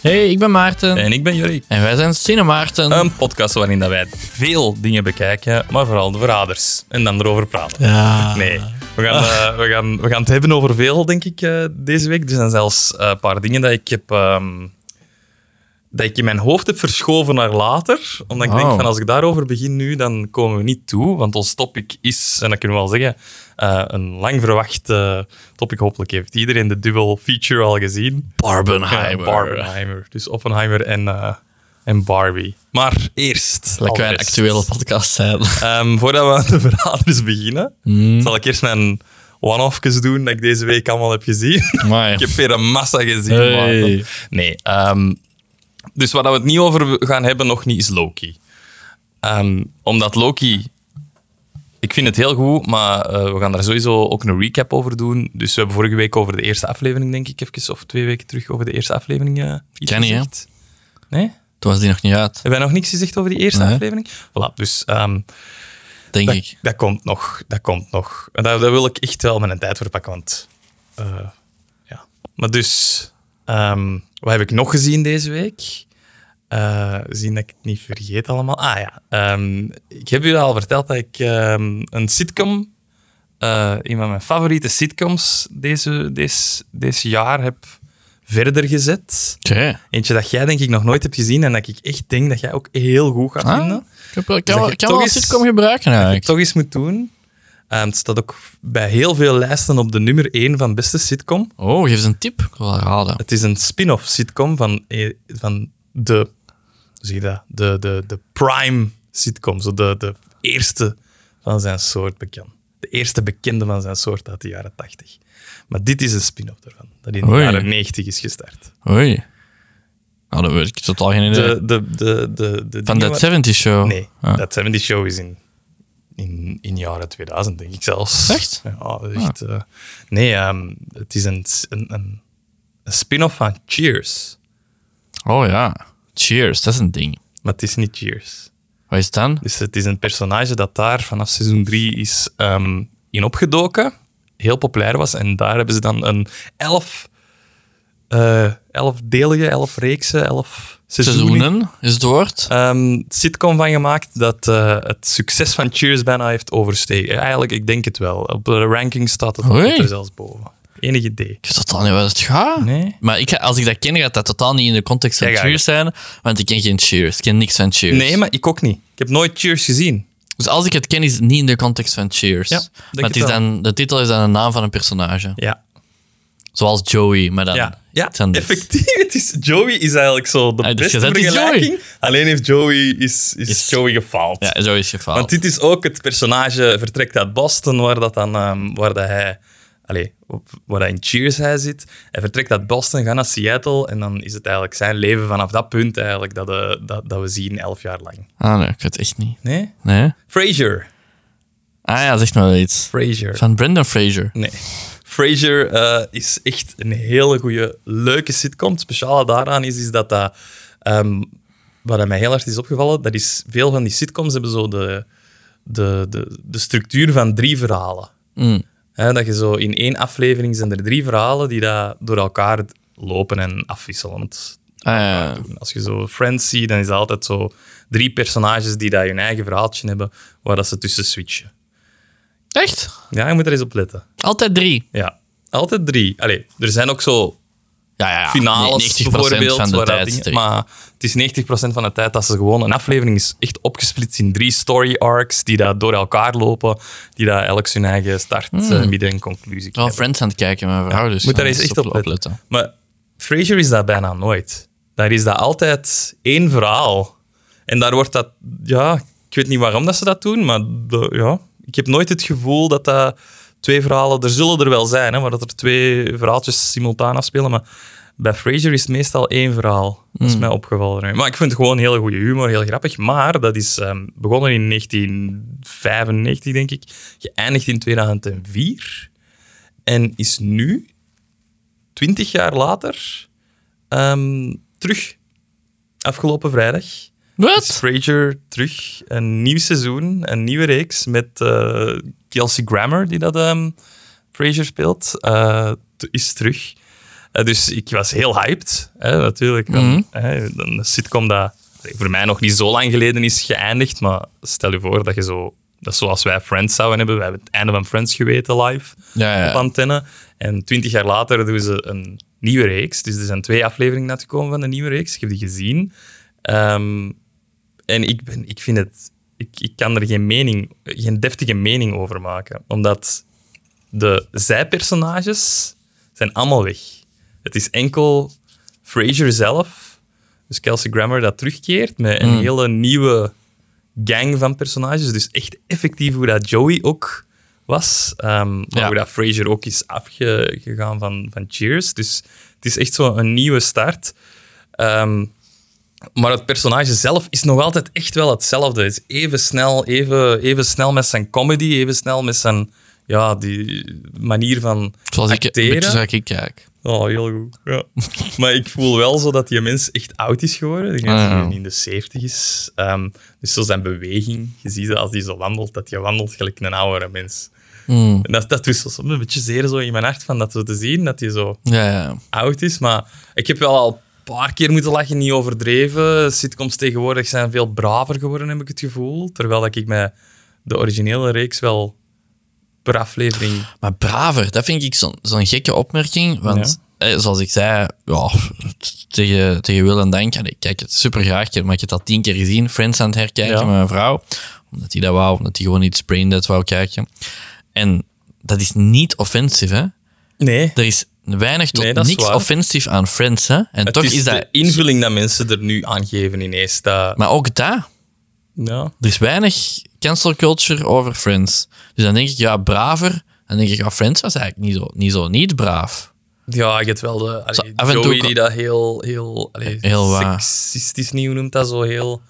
Hey, ik ben Maarten. En ik ben Jurie. En wij zijn Cine Maarten. Een podcast waarin dat wij veel dingen bekijken, maar vooral de verraders. En dan erover praten. ja. Nee, we gaan, eh, we, gaan, we gaan het hebben over veel, denk ik, eh, deze week. Er zijn zelfs eh, een paar dingen dat ik heb... ehm, dat ik in mijn hoofd heb verschoven naar later. Omdat ik denk van als ik daarover begin nu, dan komen we niet toe. Want ons topic is, en dat kunnen we wel zeggen, eh, een lang verwacht eh, topic. Hopelijk heeft iedereen de dual feature al gezien. Barbenheimer. Ja, Barbenheimer. Dus Oppenheimer en, eh, en Barbie. Maar eerst. Lekker een actuele podcast zijn. ehm, voordat we aan de verraders beginnen, Hmm. zal ik eerst mijn one-offjes doen dat ik deze week allemaal heb gezien. Ik heb weer een massa gezien. Hey. Nee. ehm, dus waar we het niet over gaan hebben, nog niet, is Loki. Ehm, omdat Loki... Ik vind het heel goed, maar eh, we gaan daar sowieso ook een recap over doen. Dus we hebben vorige week over de eerste aflevering, denk ik, even, of twee weken terug over de eerste aflevering eh iets Ken niet. Nee? toen was die nog niet uit, Hebben wij nog niks gezegd over die eerste Nee. aflevering? Voilà, dus ehm, denk dat, ik. dat komt nog. Dat komt nog. En Daar, daar wil ik echt wel mijn tijd voor pakken, want... eh, ja. Maar dus... ehm, wat heb ik nog gezien deze week? Eh, zien dat ik het niet vergeet allemaal. Ah ja, ehm, ik heb jullie al verteld dat ik ehm, een sitcom... eh, een van mijn favoriete sitcoms deze, deze, deze jaar heb verder gezet. Eentje dat jij denk ik nog nooit hebt gezien en dat ik echt denk dat jij ook heel goed gaat Ah, vinden. Ik heb, ik dat kan, wel een sitcom gebruiken Dat je eigenlijk. toch eens moet doen. Ehm, het staat ook bij heel veel lijsten op de nummer 1 van beste sitcom. Oh, geef eens een tip. Ik wil raden. Het is een spin-off sitcom van, eh, van de, zeg je dat? De, de, de prime sitcom. Zo de, de eerste van zijn soort bekend. De eerste bekende van zijn soort uit de jaren 80. Maar dit is een spin-off daarvan. Dat in de Oei. jaren 90 is gestart. Oei. Nou, dat weet ik totaal geen idee. De, de, de, de, de Van waar- 70 Show. Nee, Ah. dat 70 Show is in, in, in jaren 2000, denk ik zelfs. Echt? Ja, echt, eh, nee, ehm, het is een, een, een, een spin-off van Cheers. Oh ja. Cheers, dat is een ding. Maar het is niet Cheers. Wat is het dan? Dus het is een personage dat daar vanaf seizoen 3 is ehm, in opgedoken. Heel populair was. En daar hebben ze dan een elf, eh elfdelige, elf reeksen, elf seizoenen, Seizoenen is het woord. ehm, sitcom van gemaakt dat eh, het succes van Cheers bijna heeft overstegen. Eigenlijk, ik denk het wel. Op de ranking staat het er zelfs boven. Enig idee. Ik weet totaal niet waar het gaat. Nee? Maar ik als ik dat ken, gaat dat totaal niet in de context van Ja, Cheers zijn. Want ik ken geen Cheers. Ik ken niks van Cheers. Nee, maar ik ook niet. Ik heb nooit Cheers gezien. Dus als ik het ken, is het niet in de context van Cheers. Ja, maar het is dan, de titel is dan een naam van een personage. Ja. Zoals Joey, maar dan Ja, ja effectief. Het is, Joey is eigenlijk zo de dus beste het is vergelijking. Alleen heeft Joey, is, is Is- Joey gefaald. Ja, zo is geval. Want dit is ook het personage vertrekt uit Boston, waar dat dan, ehm, waar dat hij, allee, waar dat in Cheers hij zit. Hij vertrekt uit Boston, gaat naar Seattle en dan is het eigenlijk zijn leven vanaf dat punt eigenlijk dat, eh, dat, dat we zien elf jaar lang. Ah nee, ik weet het echt niet. Nee? Nee? Frasier. Ah ja, zeg maar iets. Frasier. Van Brendan Fraser. Nee. Frasier eh, is echt een hele goede, leuke sitcom. Het speciale daaraan is, is dat dat... ehm, wat mij heel hard is opgevallen, dat is veel van die sitcoms hebben zo de, de, de, de structuur van drie verhalen. Mm. Dat je zo in één aflevering zijn er drie verhalen die dat door elkaar lopen en afwisselend. Ah, ja. Als je zo Friends ziet, dan is dat altijd zo drie personages die dat hun eigen verhaaltje hebben, waar dat ze tussen switchen. Echt? Ja, je moet er eens op letten. Altijd drie. Ja, altijd drie. Allee, er zijn ook zo Ja, ja. ja. finales 90% bijvoorbeeld. van de waar tijd. dingen- maar het is 90% van de tijd dat ze gewoon... Een aflevering is echt opgesplitst in drie story arcs die daar door elkaar lopen, die daar elk zijn eigen start, eh, midden en conclusie Ik ben wel hebben. Friends aan het kijken, mijn vrouw. Dus Moet daar eens echt op letten. Maar Frasier is dat bijna nooit. Daar is dat altijd één verhaal. En daar wordt dat... Ja, ik weet niet waarom dat ze dat doen, maar de- ja, ik heb nooit het gevoel dat dat twee verhalen... Er zullen er wel zijn, hè, maar dat er twee verhaaltjes simultaan afspelen, maar bij Frasier is het meestal één verhaal. Dat is mij opgevallen. Maar ik vind het gewoon heel goede humor, heel grappig. Maar dat is ehm, begonnen in 1995, denk ik. Geëindigd in 2004. En is nu, 20 jaar later, ehm, terug. Afgelopen vrijdag. Wat? Frasier terug. Een nieuw seizoen, een nieuwe reeks met eh, Kelsey Grammer, die dat ehm Frasier speelt, eh, is terug. Eh, dus ik was heel hyped, hè, natuurlijk. Mhm. Hè, een sitcom dat voor mij nog niet zo lang geleden is geëindigd, maar stel je voor dat je zo... Dat is zoals wij Friends zouden hebben. We hebben het einde van Friends geweten live Ja, ja. op antenne. En twintig jaar later doen ze een nieuwe reeks. Dus er zijn twee afleveringen uitgekomen van de nieuwe reeks. Ik heb die gezien. Ehm, en ik, ben, ik vind het... Ik, ik kan er geen mening, geen deftige mening over maken. Omdat de zijpersonages zijn allemaal weg. Het is enkel Frasier zelf, dus Kelsey Grammer, dat terugkeert met een hele nieuwe gang van personages. Dus echt effectief hoe dat Joey ook was. Ehm, maar Ja. hoe dat Frasier ook is afgegaan van, van Cheers. Dus het is echt zo een nieuwe start. Ehm, maar het personage zelf is nog altijd echt wel hetzelfde. Het is even snel, even, even snel met zijn comedy, even snel met zijn ja, die manier van Zoals ik, een acteren. beetje zoals ik kijk. Oh, heel goed. Ja. maar ik voel wel zo dat die mens echt oud is geworden. Ik denk dat Ah, hij in de 70 is. Ehm, dus zo zijn beweging, je ziet dat als hij zo wandelt, dat hij wandelt gelijk een oudere mens. Hmm. En dat, dat is soms een beetje zeer zo in mijn hart van dat zo te zien, dat hij zo Ja, ja. oud is. Maar ik heb wel al paar keer moeten lachen, niet overdreven. Sitcoms tegenwoordig zijn veel braver geworden, heb ik het gevoel. Terwijl dat ik met de originele reeks wel per aflevering... Maar braver, dat vind ik zo'n zo'n gekke opmerking. Want eh, zoals ik zei, ja, tegen, tegen wil en dank, ik kijk het super graag, maar ik heb al tien keer gezien, Friends aan het herkijken Ja. met mijn vrouw. Omdat hij dat wou, omdat hij gewoon iets braindead wou kijken. En dat is niet offensief, hè. Nee, Er is weinig tot Nee, niks waar. offensief aan Friends, hè. En het toch is, is, dat... de invulling dat mensen er nu aan geven ineens. Dat, Maar ook dat, ja. er is weinig cancel culture over Friends. Dus dan denk ik, ja, braver. Dan denk ik, ja, Friends was eigenlijk niet zo niet, zo niet braaf. Ja, je hebt wel de allee, Zo, af en toe Joey die dat heel, heel, allee, Heel seksistisch nieuw noemt, dat zo heel...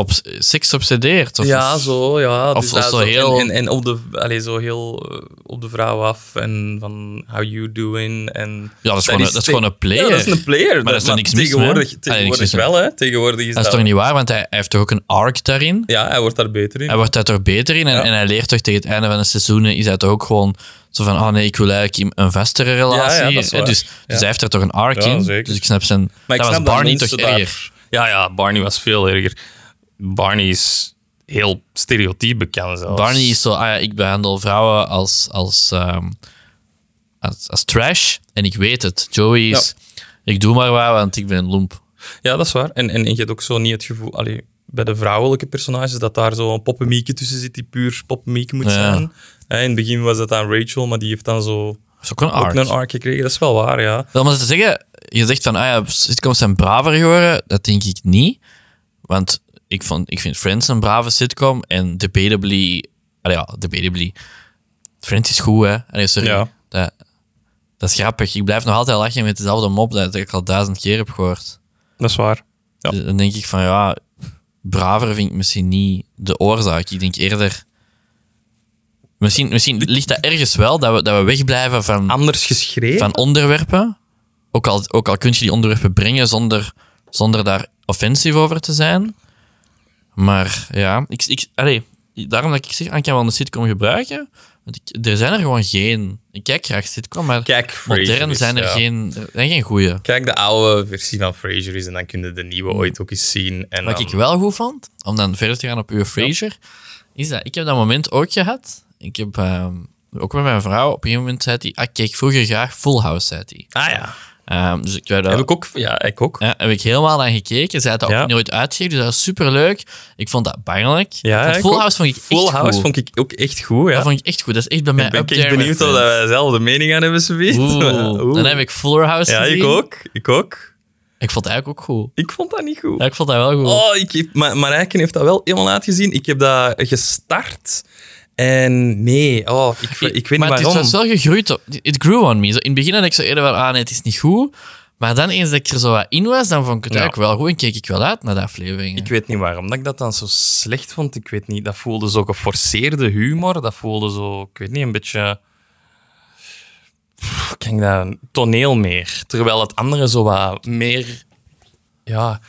Op seks obsedeerd. Of, ja, zo, ja. of dus dat zo heel- En, en op, de, allee, zo heel eh, op de vrouw af en van how you doing. En Ja, dat is gewoon een- dat is gewoon een player. Ja, dat is een player. Maar daar is toch niks mis tegenwoordig, Allee, tegenwoordig wel, hè. Tegenwoordig is Dat is toch niet waar, want hij, hij heeft toch ook een arc daarin. Ja, hij wordt daar beter in. Hij wordt daar toch beter in en, Ja. en hij leert toch tegen het einde van de seizoenen is hij toch ook gewoon zo van, oh nee, ik wil eigenlijk een vestere relatie. Ja, dat dus, dus hij heeft er toch een arc Ja, in. zeker. Dus ik snap zijn... Maar ik dat was snap dat Barney toch erger. Ja, ja, Barney was veel erger. Barney is heel stereotyp bekend zelfs. Barney is zo, ah ja, ik behandel vrouwen als, als, ehm, als, als trash en ik weet het. Joey is, ik doe maar wat, want ik ben een lomp. Ja, dat is waar. En, en, en je hebt ook zo niet het gevoel... Allee, bij de vrouwelijke personages, dat daar zo een poppenmieke tussen zit die puur poppenmieke moet Ja. zijn. Hè, in het begin was dat dan Rachel, maar die heeft dan zo is ook een ook arc. een arc gekregen. Dat is wel waar, ja. Wel, maar te zeggen, je zegt van, ah ja, sitcoms zijn braver geworden. Dat denk ik niet. Want ik, vond, ik vind Friends een brave sitcom. En debatably... Allee, ja, debatably... Friends is goed, hè. Allee, sorry. Ja. Dat, dat is grappig. Ik blijf nog altijd lachen met dezelfde mop dat ik al duizend keer heb gehoord. Dat is waar. Ja. Dus dan denk ik van, ja... Braver vind ik misschien niet de oorzaak. Ik denk eerder... Misschien, misschien ligt dat ergens wel, dat we, dat we wegblijven van Anders geschreven? van onderwerpen. Ook al, ook al kun je die onderwerpen brengen zonder, zonder daar offensief over te zijn. Maar ja, ik, ik, allee, daarom dat ik zeg, ik kan wel een sitcom gebruiken. Want ik, er zijn er gewoon geen... Ik kijk graag sitcom, maar Kijk, Frasier modern is, zijn er ja. geen, er zijn geen goeie. Kijk de oude versie van Frasier is en dan kun je de nieuwe ooit ook eens zien. En Wat dan- ik wel goed vond, om dan verder te gaan op uw Frasier, is dat ik heb dat moment ook gehad. Ik heb ehm, ook met mijn vrouw, op een gegeven moment zei hij, ah, ik keek vroeger graag Full House, zei hij. Ah ja. Ehm, dus ik dat Heb ik ook? Ja, ik ook. Ja, heb ik helemaal naar gekeken. Ze had dat Ja. ook nooit uitgegeven, dus dat was superleuk. Ik vond dat bangelijk. Ja, ik Full. House vond ik Full echt House goed. vond ik ook echt goed, ja. Dat vond ik echt goed. Dat is echt bij mij ik ben up echt there benieuwd of dat wij dezelfde mening aan hebben, zoiets. Dan heb ik Fuller House Ja, gezien. ik ook. Ik ook. Ik vond het eigenlijk ook goed. Ik vond dat niet goed. Ja, ik vond dat wel goed. Oh, ik heb, maar Marijken heeft dat wel helemaal uitgezien. Ik heb dat gestart. En nee, oh, ik, ik weet maar niet het waarom. is wel gegroeid. op- It grew on me. In het begin had ik zo eerder wel, ah nee, het is niet goed. Maar dan eens dat ik er zo wat in was, dan vond ik het Ja. eigenlijk wel goed en keek ik wel uit naar de afleveringen. Ik weet niet waarom dat ik dat dan zo slecht vond. Ik weet niet, dat voelde zo geforceerde humor. Dat voelde zo, ik weet niet, een beetje... Pff, ik dat? Toneel meer. Terwijl het andere zo wat meer... Ja,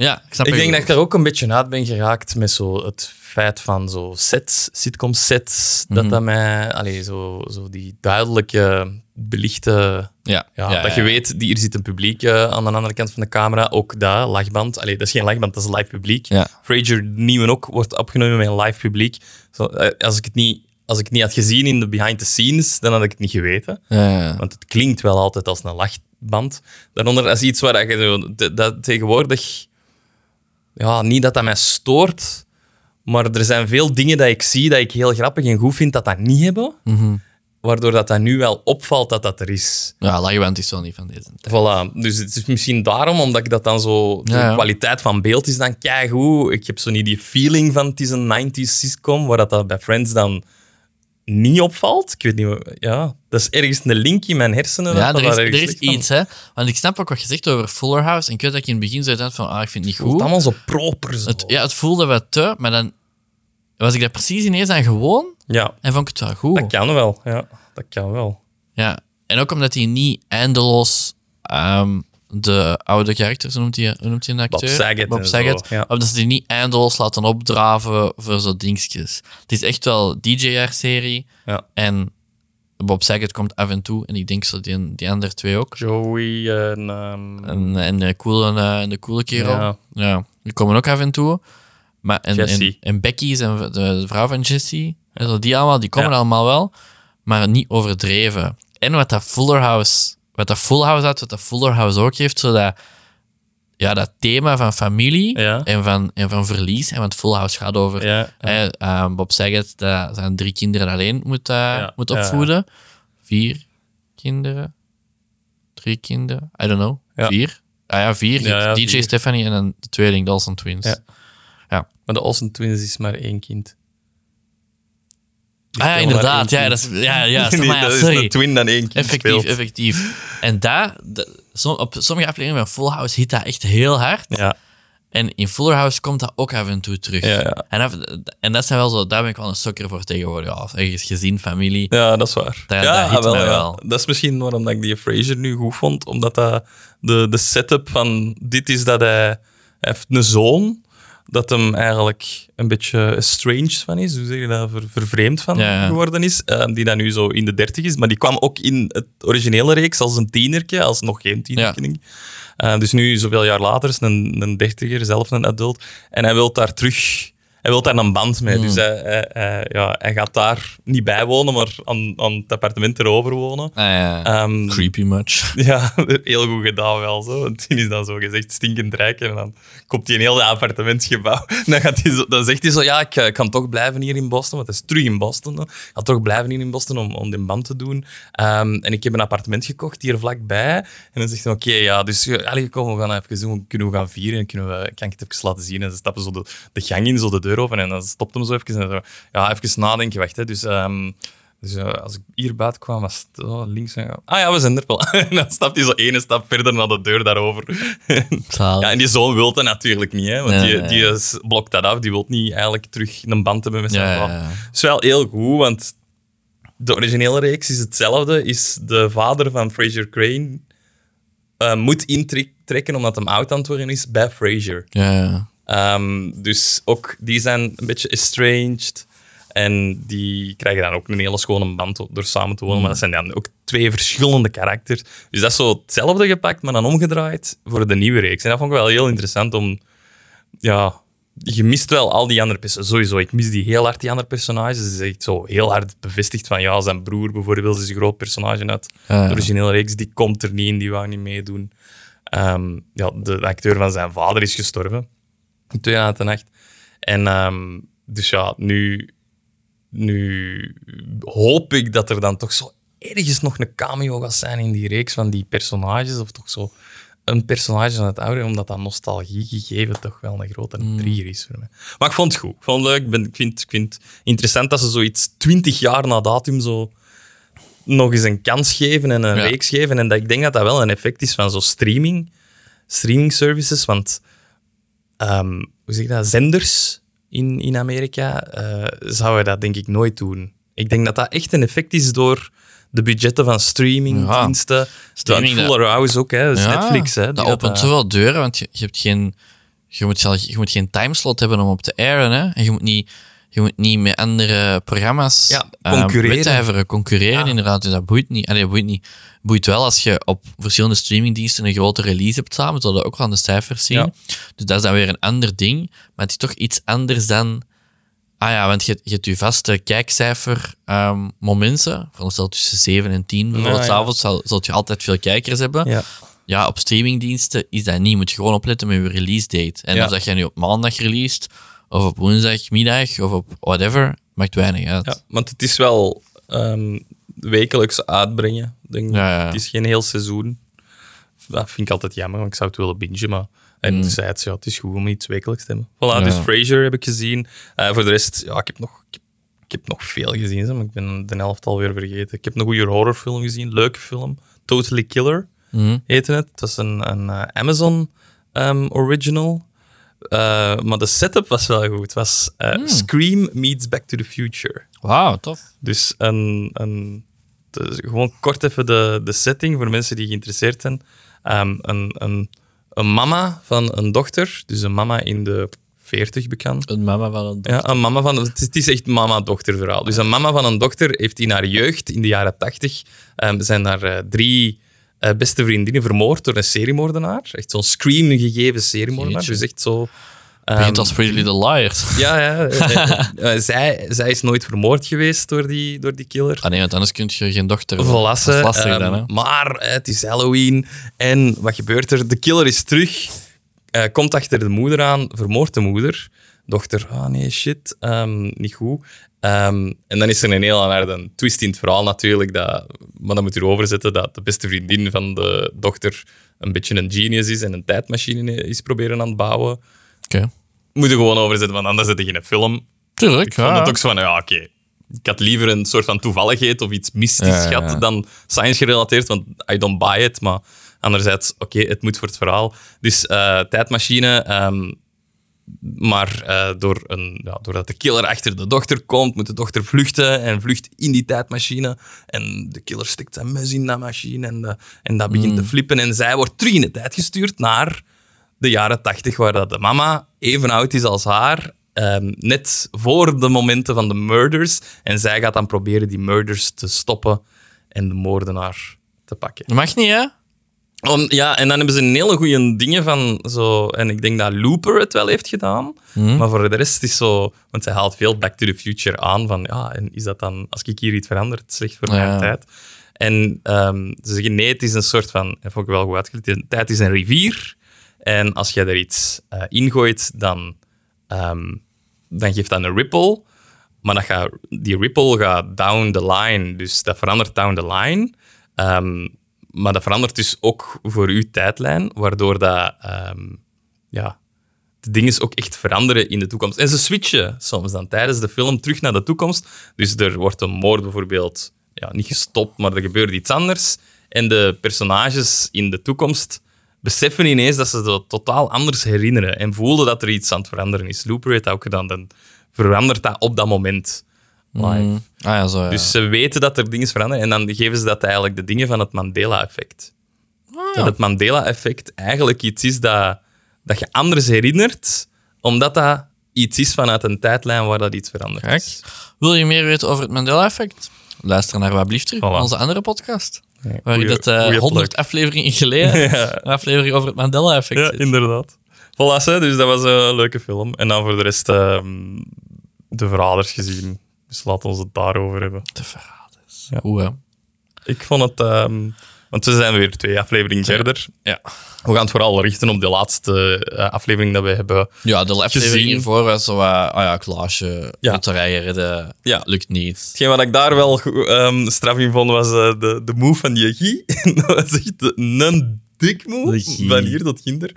ja, ik snap ik je denk goed. dat ik daar ook een beetje uit ben geraakt met zo het feit van zo sets, sitcom sets, dat Mhm. dat mij, allee, zo, zo die duidelijke, belichte Ja, Ja, dat je weet, die, hier zit een publiek eh, aan de andere kant van de camera. Ook dat, lachband. Allee, dat is geen lachband, dat is live publiek. Ja. Frasier, de nieuwe ook, wordt opgenomen met een live publiek. Zo, eh, als, ik het niet, als ik het niet had gezien in de behind the scenes, dan had ik het niet geweten. Ja, ja. Want het klinkt wel altijd als een lachband. Daaronder is iets waar je dat tegenwoordig... Ja, niet dat dat mij stoort, maar er zijn veel dingen dat ik zie dat ik heel grappig en goed vind dat dat niet hebben. Mhm. Waardoor dat, dat nu wel opvalt dat dat er is. ja lachband is wel niet van deze tijd. Voilà. Dus het is misschien daarom, omdat ik dat dan zo... De Ja, ja. kwaliteit van beeld is dan keigoed. Ik heb zo niet die feeling van het is een 90s sitcom, waar dat, dat bij Friends dan niet opvalt. Ik weet niet... Ja, dat is ergens een link in mijn hersenen. Ja, dat er is, er is iets, hè. Want ik snap ook wat je zegt over Fuller House. En ik weet dat ik in het begin zei dat van, ah, ik vind het niet Het goed. allemaal zo proper. Zo. Het, ja, het voelde wat te, maar dan was ik daar precies ineens aan gewoon Ja, en vond ik het wel goed. dat kan wel. Ja, dat kan wel. Ja, en ook omdat hij niet eindeloos ehm, de oude karakters, hoe noemt hij, noemt hij een acteur? Saget Bob en Saget. zo, ja. Omdat ze die niet eindeloos laten opdraven voor zo dingetjes. Het is echt wel DJ-serie Ja. en Bob Saget komt af en toe en ik denk zo die, die andere twee ook. Joey en... ehm, En, en de coole, eh, de coole kerel. Ja. Ja. die komen ook af en toe. Maar, en, en, en Becky is een- de, vrouw van Jesse. En zo, die allemaal, die komen allemaal wel. Maar niet overdreven. En wat dat Fuller House, wat dat Full House had, wat dat Fuller House ook heeft, zo dat, ja, dat thema van familie Ja. en, van, en van verlies. En want Full House gaat over Ja, ja. hè, eh, Bob Saget, dat zijn drie kinderen alleen moet, eh, moet opvoeden. Vier kinderen. Drie kinderen. I don't know. Vier. Ah ja, vier. DJ vier. Stephanie en dan de tweeling Dawson Twins. Ja. Ja. Maar de Olsen Twins is maar één kind. Ah ja, inderdaad. Ja, dat is, ja, ja, Nee, maar ja, dat is een twin dan één kind Effectief, speelt. effectief. En daar, de- som- op sommige afleveringen van Full House hit dat echt heel hard. Ja, En in Fuller House komt dat ook af en toe terug. Ja, ja. En, dat, en dat zijn wel zo, daar ben ik wel een sokker voor tegenwoordig. Ja, ergens gezin, familie. ja, dat is waar. Dat- ja, dat hit wel, mij ja. wel. Dat is misschien waarom ik die Fraser nu goed vond. Omdat dat de, de setup van dit is dat hij, hij heeft een zoon dat hem eigenlijk een beetje estranged van is. Hoe zeg je dat? Ver- vervreemd van Ja, ja. geworden is. eh, die dan nu zo in de dertig is. Maar die kwam ook in het originele reeks als een tienerke, als nog geen tienerke. Ja. Eh, dus nu, zoveel jaar later, is een, een dertiger, zelf een adult. En hij wil daar terug... Hij wil daar een band mee. Mm. Dus hij, hij, hij- ja, hij gaat daar niet bij wonen, maar aan, aan het appartement erover wonen. Ah, ja. Ehm, Creepy much. ja, heel goed gedaan wel zo. Want die is dan zo gezegd stinkend rijk. En dan komt hij in heel appartementsgebouw. En dan, gaat hij zo, dan zegt hij zo, ja, ik, eh, ik kan toch blijven hier in Boston. Want hij is terug in Boston. Ik ga toch blijven hier in Boston om, om die band te doen. Ehm, en ik heb een appartement gekocht hier vlakbij. En dan zegt hij, oké, ja, dus eh, allee, kom, we gaan even doen. Kunnen we gaan vieren? En kunnen we, kan ik het even laten zien? En ze stappen zo de, de gang in, zo de deur open. En dan stopt hem zo even. En zo, ja, even nadenken. Wacht, hè. Dus... ehm, dus eh, als ik hier buiten kwam, was het oh, links. En, ah ja, we zijn er wel. en dan stapt hij zo ene stap verder naar de deur daarover. Ja, en die zoon wil dat natuurlijk niet, hè, want Ja, die, ja, die is- blokt dat af. Die wil niet eigenlijk terug een band hebben met zijn Ja, vrouw. Het is wel heel goed, want de originele reeks is hetzelfde. Is de vader van Fraser Crane eh, moet intrekken omdat hem oud aan het worden is bij Fraser. Ja, ja. Ehm, dus ook die zijn een beetje estranged. En die krijgen dan ook een hele schone band door samen te wonen. Maar dat zijn dan ook twee verschillende karakters. Dus dat is zo hetzelfde gepakt, maar dan omgedraaid voor de nieuwe reeks. En dat vond ik wel heel interessant om... Ja, je mist wel al die andere personages. Sowieso, ik mis die heel hard, die andere personages. Het is echt zo heel hard bevestigd van... Ja, zijn broer bijvoorbeeld is een groot personage uit Ja, ja. de originele reeks. Die komt er niet in, die wou niet meedoen. Ehm, ja, de acteur van zijn vader is gestorven in 2008. En ehm, dus ja, nu, nu hoop ik dat er dan toch zo ergens nog een cameo gaat zijn in die reeks van die personages. Of toch zo een personage van het oude, omdat dat nostalgie gegeven toch wel een grote trigger is voor mij. Maar ik vond het goed. Ik vond het leuk. Ik, ben, ik, vind, ik vind het interessant dat ze zoiets twintig jaar na datum zo nog eens een kans geven en een Ja. reeks geven. En dat, ik denk dat dat wel een effect is van zo streaming, streaming services. Want ehm, hoe zeg je dat, zenders in, in Amerika eh, zouden dat denk ik nooit doen. Ik denk dat dat echt een effect is door de budgetten van streamingdiensten. Ja. Streaming, Fuller House ook, hè. Dat Ja, Netflix. Hè, Dat opent eh, zoveel deuren, want je, je hebt geen... Je moet, zelf, je moet geen timeslot hebben om op te airen, hè. En je moet niet... je moet niet met andere programma's Ja, ehm, concurreren. concurreren Ja. inderdaad. Dus dat boeit niet. Allee, boeit niet. boeit wel als je op verschillende streamingdiensten een grote release hebt samen, zodat we ook wel aan de cijfers zien. Ja. Dus dat is dan weer een ander ding, maar het is toch iets anders dan... Ah ja, want je, je hebt je vaste kijkcijfer ehm, momenten, veronderstel tussen 7 en 10 bijvoorbeeld, s'avonds zal, zult je altijd veel kijkers hebben. Ja. Ja, op streamingdiensten is dat niet. Je moet gewoon opletten met je release date. En Ja. of dat jij nu op maandag released, of op woensdagmiddag, of op whatever, maakt weinig uit. Ja, want het is wel ehm, wekelijks uitbrengen. Denk. Ja. Het is geen heel seizoen. Dat vind ik altijd jammer, want ik zou het willen bingen. Maar en Mm. anderzijds, ja, het is goed om iets wekelijks te hebben. Voilà, dus Frasier heb ik gezien. Eh, voor de rest, ja, ik heb nog, ik heb, ik heb nog veel gezien, maar ik ben de helft alweer vergeten. Ik heb een goede horrorfilm gezien, leuke film. Totally Killer Mhm. heette het. Dat is een, een eh, Amazon ehm, original. Eh, maar de setup was wel goed. Het was eh, Hmm. Scream meets Back to the Future. Wauw, tof. Dus een, een, dus gewoon kort even de, de setting voor mensen die geïnteresseerd zijn. Ehm, een, een, een mama van een dochter, dus een mama in de 40 bekend. Een mama van een Ja, een mama van, het is, het is echt mama-dochter verhaal. Dus een mama van een dochter heeft in haar jeugd, in de jaren 80, ehm, zijn daar eh, drie eh, beste vriendinnen vermoord door een seriemoordenaar. Echt zo'n scream gegeven seriemoordenaar. Dus echt zo... begint ehm, als Pretty Little Liars. ja, ja. eh, eh, zij, zij is nooit vermoord geweest door die, door die killer. Ah nee, want anders kun je geen dochter... Lastig ehm, dan, hè. maar het is Halloween. En wat gebeurt er? De killer is terug. komt achter de moeder aan. Vermoordt de moeder. Dochter, ah nee, shit. ehm, niet goed. Ehm, en dan is er een heel harde twist in het verhaal natuurlijk. Dat, maar dan moet je erover zetten dat de beste vriendin van de dochter een beetje een genius is en een tijdmachine is proberen aan het bouwen. Oké. Moet je gewoon overzetten, want anders zit je geen film. Tuurlijk, Ik vond ja. het ook zo van, ja, oké. Ik had liever een soort van toevalligheid of iets mystisch Ja, gehad ja. dan science gerelateerd, want I don't buy it. Maar anderzijds, oké, het moet voor het verhaal. Dus eh, tijdmachine, ehm, maar eh, door een, ja, doordat de killer achter de dochter komt, moet de dochter vluchten en vlucht in die tijdmachine. En de killer stikt zijn mes in dat machine en, de- en dat begint te flippen. En zij wordt terug in de tijd gestuurd naar de jaren tachtig, waar dat de mama even oud is als haar. ehm, net voor de momenten van de murders. En zij gaat dan proberen die murders te stoppen en de moordenaar te pakken. Dat mag niet, hè? Om, ja, en dan hebben ze een hele goede dingen van zo. En ik denk dat Looper het wel heeft gedaan. Maar voor de rest is zo. Want zij haalt veel Back to the Future aan. Van ja, en is dat dan. Als ik hier iets verander, slecht voor Ja. mijn tijd. En ehm, ze zeggen nee, het is een soort van. Dat vond ik wel goed uitgelegd. Tijd is een rivier. En als je er iets eh ingooit, dan, ehm, dan geeft dat een ripple. Maar dat gaat, die ripple gaat down the line. Dus dat verandert down the line. Ehm, maar dat verandert dus ook voor uw tijdlijn, waardoor dat, ehm, ja, de dingen ook echt veranderen in de toekomst. En ze switchen soms dan tijdens de film terug naar de toekomst. Dus er wordt een moord bijvoorbeeld ja, niet gestopt, maar er gebeurt iets anders. En de personages in de toekomst beseffen ineens dat ze dat totaal anders herinneren en voelen dat er iets aan het veranderen is. Looper heeft dat ook gedaan. Dan verandert dat op dat moment live. Mm. Ah ja, zo ja. Dus ze weten dat er dingen veranderen en dan geven ze dat eigenlijk de dingen van het Mandela-effect. Dat het Mandela-effect eigenlijk iets is dat, dat je anders herinnert, omdat dat iets is vanuit een tijdlijn waar dat iets verandert. Kijk. is. Wil je meer weten over het Mandela-effect? Luister naar wat blieft terug, Voilà. onze andere podcast. Ja, Waar je dat eh, goeie 100 plug. afleveringen geleden, een aflevering over het Mandela-effect Ja, zit. inderdaad. Voilà, hè, dus dat was een leuke film. En dan voor de rest ehm, de verraders gezien. Dus laten we het daarover hebben. De verraders. Ja. Hoe, hè? Ik vond het... ehm, want we zijn weer twee afleveringen verder. Ja. We gaan het vooral richten op de laatste eh, aflevering dat we hebben Ja, de aflevering hiervoor was zo, uh, ah ja, Klaasje, Ja. rijden redden, Ja. lukt niet. Hetgeen wat ik daar wel ehm, straf in vond, was eh, de, de move van Guy. dat was echt een dik De move, Guy. van hier tot ginder.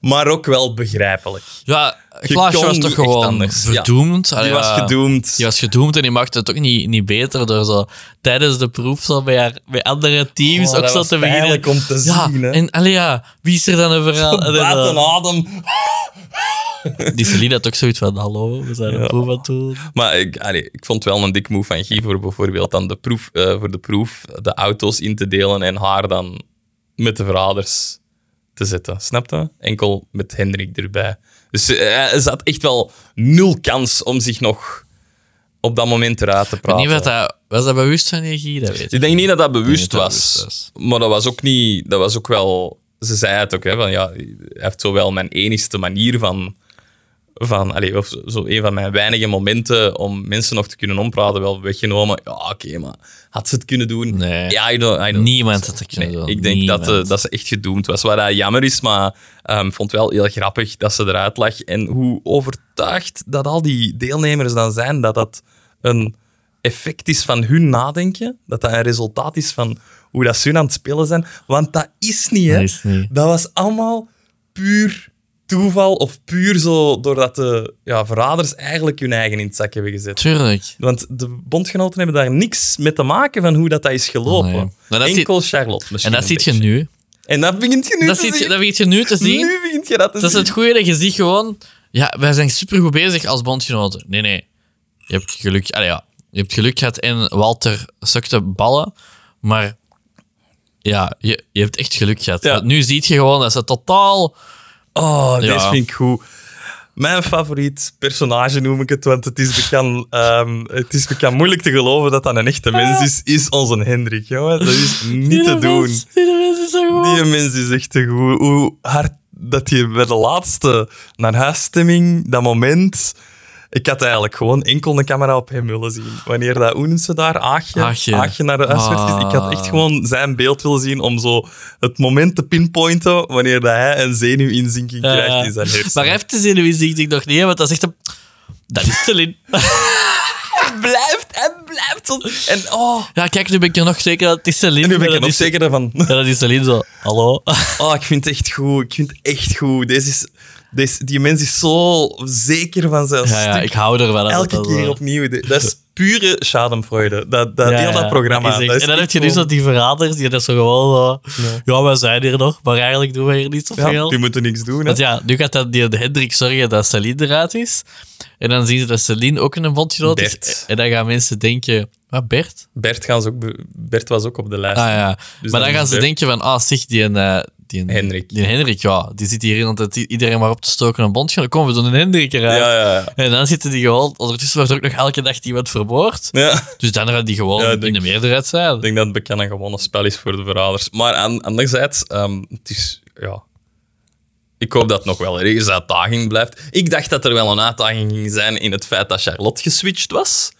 Maar ook wel begrijpelijk. Ja, Je Klaasje was toch gewoon anders, ja. verdoemd. Die was gedoemd. Die was gedoemd en die maakte het ook niet, niet beter door zo tijdens de proef zo bij, haar, bij andere teams Oh, ook zo te beginnen. om te ja, zien, hè. en allee, ja, wie is er dan een verhaal? Eh, adem. die Celine had ook zoiets van, hallo, we zijn een Ja. proef aan het doen. Maar ik, allee, ik vond wel een dik move van Guy voor bijvoorbeeld dan de proef, eh, voor de proef de auto's in te delen en haar dan met de verraders te zetten. Snap je? Enkel met Hendrik erbij. Dus eh, ze had echt wel nul kans om zich nog op dat moment eruit te Ik weet praten. niet wat dat... Was dat bewust van? Dat weet ik. Ik denk niet dat dat bewust dat was. bewust was. Maar dat was ook niet... Dat was ook wel... Ze zei het ook, hè, van ja, hij heeft zo wel mijn enigste manier van... van allee, of zo- een van mijn weinige momenten om mensen nog te kunnen ompraten wel weggenomen. Ja, oké, maar had ze het kunnen doen? Nee. Ja, I don't, I don't- Niemand had het kunnen Nee, doen. ik denk dat, eh, dat ze echt gedoemd was. Wat dat jammer is, maar ik vond wel heel grappig dat ze eruit lag. En hoe overtuigd dat al die deelnemers dan zijn dat dat een effect is van hun nadenken. Dat dat een resultaat is van hoe dat ze hun aan het spelen zijn. Want dat is niet, hè. Dat is niet. Dat was allemaal puur toeval of puur zo doordat de ja, verraders eigenlijk hun eigen in het zak hebben gezet. Tuurlijk. Want de bondgenoten hebben daar niks mee te maken van hoe dat, dat is gelopen. Nee. Dat Enkel Charlotte misschien En dat ziet je nu. En dat begint je nu Dat te ziet je, zien. dat begint je nu te zien. Nu begint je dat te Dat is zien. het goede dat je ziet gewoon... Ja, wij zijn supergoed bezig als bondgenoten. Nee, nee. Je hebt geluk... Allee, ja. Je hebt geluk gehad en Walter sukte ballen. Maar ja, je, je hebt echt geluk gehad. Ja. Nu zie je gewoon dat ze totaal... Oh, Ja. deze vind ik goed. Mijn favoriet personage noem ik het, want het is bekend, ehm, het is bekend moeilijk te geloven dat dat een echte mens is, is onze Hendrik, jongen. Dat is niet te doen. Die mens is zo goed. Die mens is echt te goed. Hoe hard dat je bij de laatste naar huisstemming, dat moment... Ik had eigenlijk gewoon enkel een camera op hem willen zien. Wanneer dat, ze daar? Aagje? Aagje. naar de huis werd gezien. Ik had echt Ah. gewoon zijn beeld willen zien om zo het moment te pinpointen wanneer dat hij een zenuwinzinking krijgt ja. in zijn hersenen. Maar hij heeft de zenuwinzicht ik nog niet, want dat is echt een... Dat is Celine. hij blijft, hij En, oh, Ja, kijk, nu ben ik er nog zeker dat het is Celine. en nu ben ik er dat nog is- zeker van. Ja, dat is Celine zo. Hallo? Oh, ik vind het echt goed. Ik vind het echt goed. Deze is, deze, die mens is zo zeker van zijn Ja, ja, ik hou ervan. dat Elke dat keer opnieuw. Dat is pure schadenfreude. Dat, dat, Ja, heel ja, dat programma. echt- dat en dan heb je dus dat die verraders, die dat zo gewoon zo... Ja, wij zijn hier nog, maar eigenlijk doen we hier niet zoveel. Ja, die moeten niks doen. Hè. Want ja, nu gaat dat die, Hendrik zorgen dat Celine eruit is. En dan zien ze dat Celine ook in een bondgenoot is. Bert. En dan gaan mensen denken... Wat, Bert? Bert, gaan ze ook be- Bert was ook op de lijst. Ah ja. Dus maar dan dan gaan ze Bert- denken van... Ah, zeg, die, eh die Hendrik. Die Hendrik, ja. Die zit hier altijd iedereen maar op te stoken een bondgenoot. Kom, we doen een Hendrik eruit. Ja, ja, ja. En dan zitten die gewoon... Ondertussen wordt er ook nog elke dag iemand vermoord. ja. Dus dan gaat die gewoon Ja, in denk- de meerderheid zijn. Ik denk dat het bekend een gewone spel is voor de verraders. Maar aan, anderzijds, ehm, het is... Ja, ik hoop dat het nog wel ergens uitdaging blijft. Ik dacht dat er wel een uitdaging ging zijn in het feit dat Charlotte geswitcht was.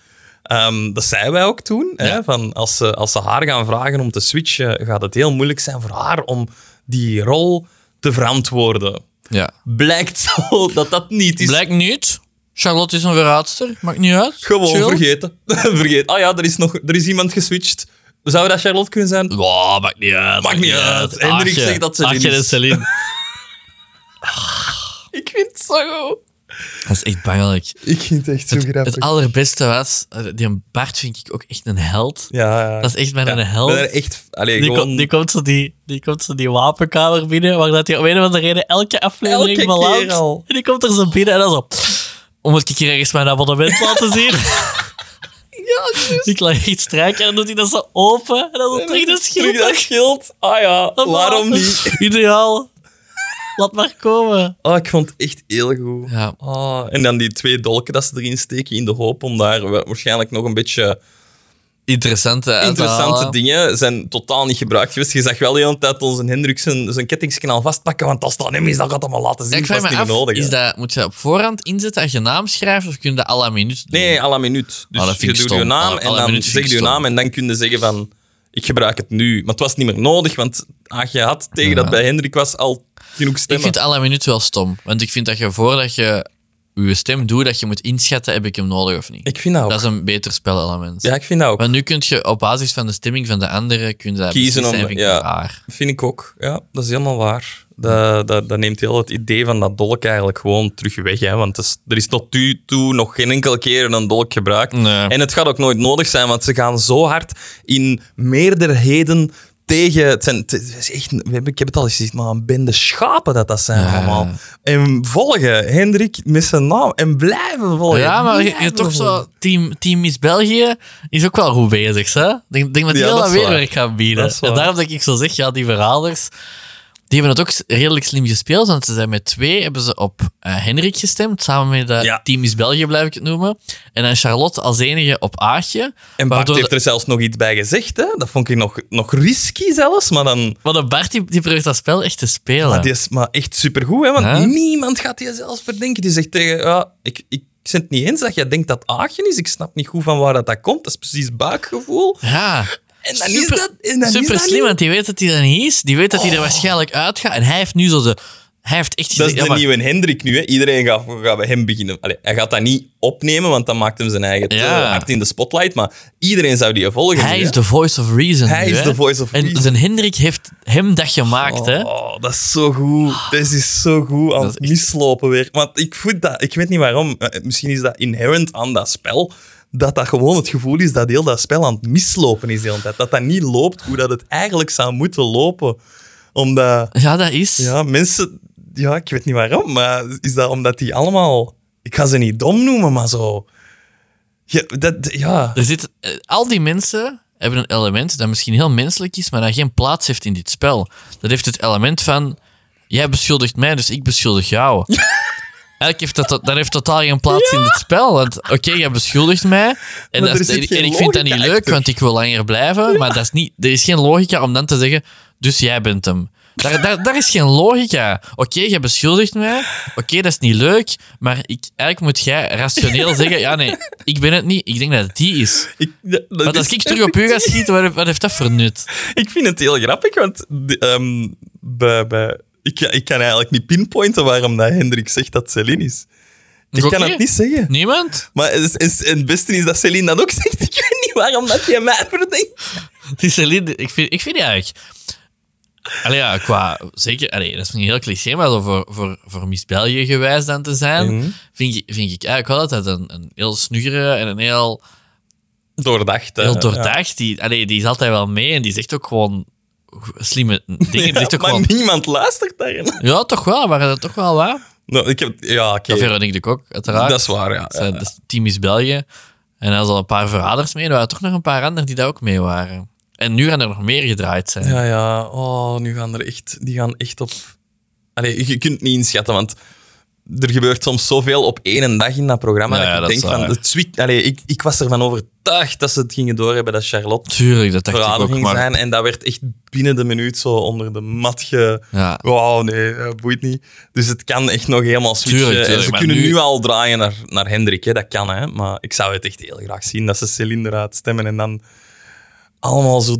Ehm, dat zeiden wij ook toen. Hè, van als, ze, als ze haar gaan vragen om te switchen, gaat het heel moeilijk zijn voor haar om die rol te verantwoorden. Ja. Blijkt zo dat dat niet is. Blijkt niet. Charlotte is een verraadster. Maakt niet uit. Gewoon Chill. vergeten. Vergeet. Ah ja, er is, nog, er is iemand geswitcht. Zou dat Charlotte kunnen zijn? Wow, maakt niet uit. Maakt niet uit. Hendrik zegt dat Celine Aagje en is. Celine. Ik vind het zo goed. Dat is echt bangelijk. Ik vind het echt zo Het, het allerbeste was... eh, Die Bart vind ik ook echt een held. ja, ja. Dat is echt bijna Ja, een held. ik ben er echt... Allee, Die, gewoon... komt, die, komt zo die, die komt zo die wapenkamer binnen, waar dat hij om een of andere reden elke aflevering Elke belandt. keer al. En die komt er zo binnen en dan zo... Om het keer ergens mijn abonnement laten zien. Ja, juist. ik laat iets strijken en dan doet hij dat zo open. En dan zo terug dat schild. Terug dat schild. Ah ja, waarom niet? Ideaal. Laat maar komen. Oh, ik vond het echt heel goed. Ja. Oh, en dan die twee dolken dat ze erin steken in de hoop om daar wa- waarschijnlijk nog een beetje Interessante interessante halen. dingen zijn totaal niet gebruikt geweest. Je zag wel de hele tijd onze Hendrik zijn, zijn kettingskanaal vastpakken, want als het aan hem is, dan gaat hij maar laten zien. Ik dat vraag is me niet af, nodig. is dat, moet je dat op voorhand inzetten als je naam schrijft of kun je dat à la minuut doen? Nee, à la minuut. Dus Oh, dat vind je doet je naam Ah, en dan zeg je naam en dan kun je zeggen van ik gebruik het nu. Maar het was niet meer nodig, want ah, je had tegen dat bij Hendrik was al genoeg Ik stemmen. vind à la minuut wel stom. Want ik vind dat je voordat je je stem doet, dat je moet inschatten, heb ik hem nodig of niet. Ik vind dat ook. Dat is een beter spelelement. Ja, ik vind dat ook. Want nu kun je op basis van de stemming van de anderen kun je dat Kiezen om- vind ik ja. Vind ik ook. Ja, dat is helemaal waar. Dat, dat, dat neemt heel het idee van dat dolk eigenlijk gewoon terug weg. Hè? Want is- er is tot nu toe nog geen enkele keer een dolk gebruikt. Nee. En het gaat ook nooit nodig zijn, want ze gaan zo hard in meerderheden tegen... Het zijn, het is echt, ik heb het al eens gezegd, maar een bende schapen dat dat zijn Ja. allemaal. En volgen Hendrik met zijn naam en blijven volgen. Ja, maar je, toch zo... Team, team Miss België is ook wel goed bezig, hè? Ik denk, denk dat die Ja, heel dat wat is weerwerk gaan bieden. Is En daarom dat ik zo zeg, ja, die verraders... Die hebben het ook redelijk slim gespeeld, want ze zijn met twee hebben ze op eh Henrik gestemd, samen met Ja. Team is België, blijf ik het noemen. En dan Charlotte als enige op Aatje. En Bart heeft er zelfs nog iets bij gezegd. Hè? Dat vond ik nog, nog risky zelfs, maar dan... Want Bart die, die probeert dat spel echt te spelen. Maar die is maar echt supergoed, hè? want niemand gaat die zelfs verdenken. Die zegt tegen, ja, ik, ik ben het niet eens dat jij denkt dat Aagje is. Ik snap niet goed van waar dat, dat komt. Dat is precies buikgevoel. Ja. En dan super, is dat, en dan super is dat slim, niet- want die weet dat hij er niet is. Die weet dat hij er waarschijnlijk uitgaat. En hij heeft nu zo de... Hij heeft echt Dat gezegd... is ja, de maar- nieuwe Hendrik nu. Hè. Iedereen gaat, gaat bij hem beginnen. Allee, hij gaat dat niet opnemen, want dan maakt hem zijn eigen Ja. hard in de spotlight. Maar iedereen zou die volgen. Hij nu, is hè. de voice of reason Hij nu, is hè. de voice of En reason. zijn Hendrik heeft hem dat gemaakt, hè. Oh, dat is zo goed. Dit is zo goed aan Dat het is echt- mislopen weer. Want ik voel dat, ik weet niet waarom. Eh, Misschien is dat inherent aan dat spel. Dat dat gewoon het gevoel is dat heel dat spel aan het mislopen is de hele tijd. Dat dat niet loopt hoe dat het eigenlijk zou moeten lopen. Omdat, Ja, dat is... ja, mensen... Ja, ik weet niet waarom, maar is dat omdat die allemaal... Ik ga ze niet dom noemen, maar zo... Ja, dat, ja. Er zit, eh, al die mensen hebben een element dat misschien heel menselijk is, maar dat geen plaats heeft in dit spel. Dat heeft het element van, jij beschuldigt mij, dus ik beschuldig jou. Eigenlijk heeft dat, dat heeft totaal geen plaats in dit spel. Want oké, jij beschuldigt mij. En, dat en ik vind dat niet leuk, achter. want ik wil langer blijven. Maar dat is niet, er is geen logica om dan te zeggen, dus jij bent hem. Daar, daar, daar is geen logica. Oké, jij beschuldigt mij. Oké, dat is niet leuk. Maar ik, eigenlijk moet jij rationeel zeggen, ja nee, ik ben het niet. Ik denk dat het die is. Ik, dat Want als is ik terug op u ga schieten, wat, wat heeft dat voor nut? Ik vind het heel grappig, want ehm, bij, bij, ik, ik kan eigenlijk niet pinpointen waarom dat Hendrik zegt dat Celine is. Ik kan het niet zeggen. Niemand? Maar het, is- het beste is dat Celine dat ook zegt. Ik weet niet waarom dat je mij verdenkt. Die Celine, ik vind, ik vind die eigenlijk... Allee, ja, qua... Zeker, allee, dat is misschien heel cliché, maar zo voor, voor, voor Miss België gewijs dan te zijn, Mhm. vind, ik, vind ik eigenlijk wel dat een, een heel snuggere en een heel, Doordacht. heel doordacht... Die, allee, die is altijd wel mee en die zegt ook gewoon slimme dingen. Ja, maar gewoon... niemand luistert daarin. Ja, toch wel, maar dat toch wel waar. Nou, ik heb, ja, oké. Dat Vero denk ik ook, uiteraard. Dat is waar, ja. Is team is België. En er al een paar verraders mee. Er waren toch nog een paar anderen die daar ook mee waren. En nu gaan er nog meer gedraaid zijn. Ja, ja. Oh, nu gaan er echt... Die gaan echt op... Allee, je kunt het niet inschatten, want er gebeurt soms zoveel op één dag in dat programma. Ja, dat ik dat denk van... Het switch, allee, ik, ik was ervan overtuigd dat ze het gingen doorhebben dat Charlotte Tuurlijk, dat dacht ik ook. ging Maar zijn. En dat werd echt binnen de minuut zo onder de mat ge... Ja. Wauw, nee, dat boeit niet. Dus het kan echt nog helemaal switchen. Tuurlijk, En ze kunnen nu... nu- al draaien naar, naar Hendrik, hè. dat kan. Hè. Maar ik zou het echt heel graag zien dat ze Céline eruit stemmen en dan allemaal zo,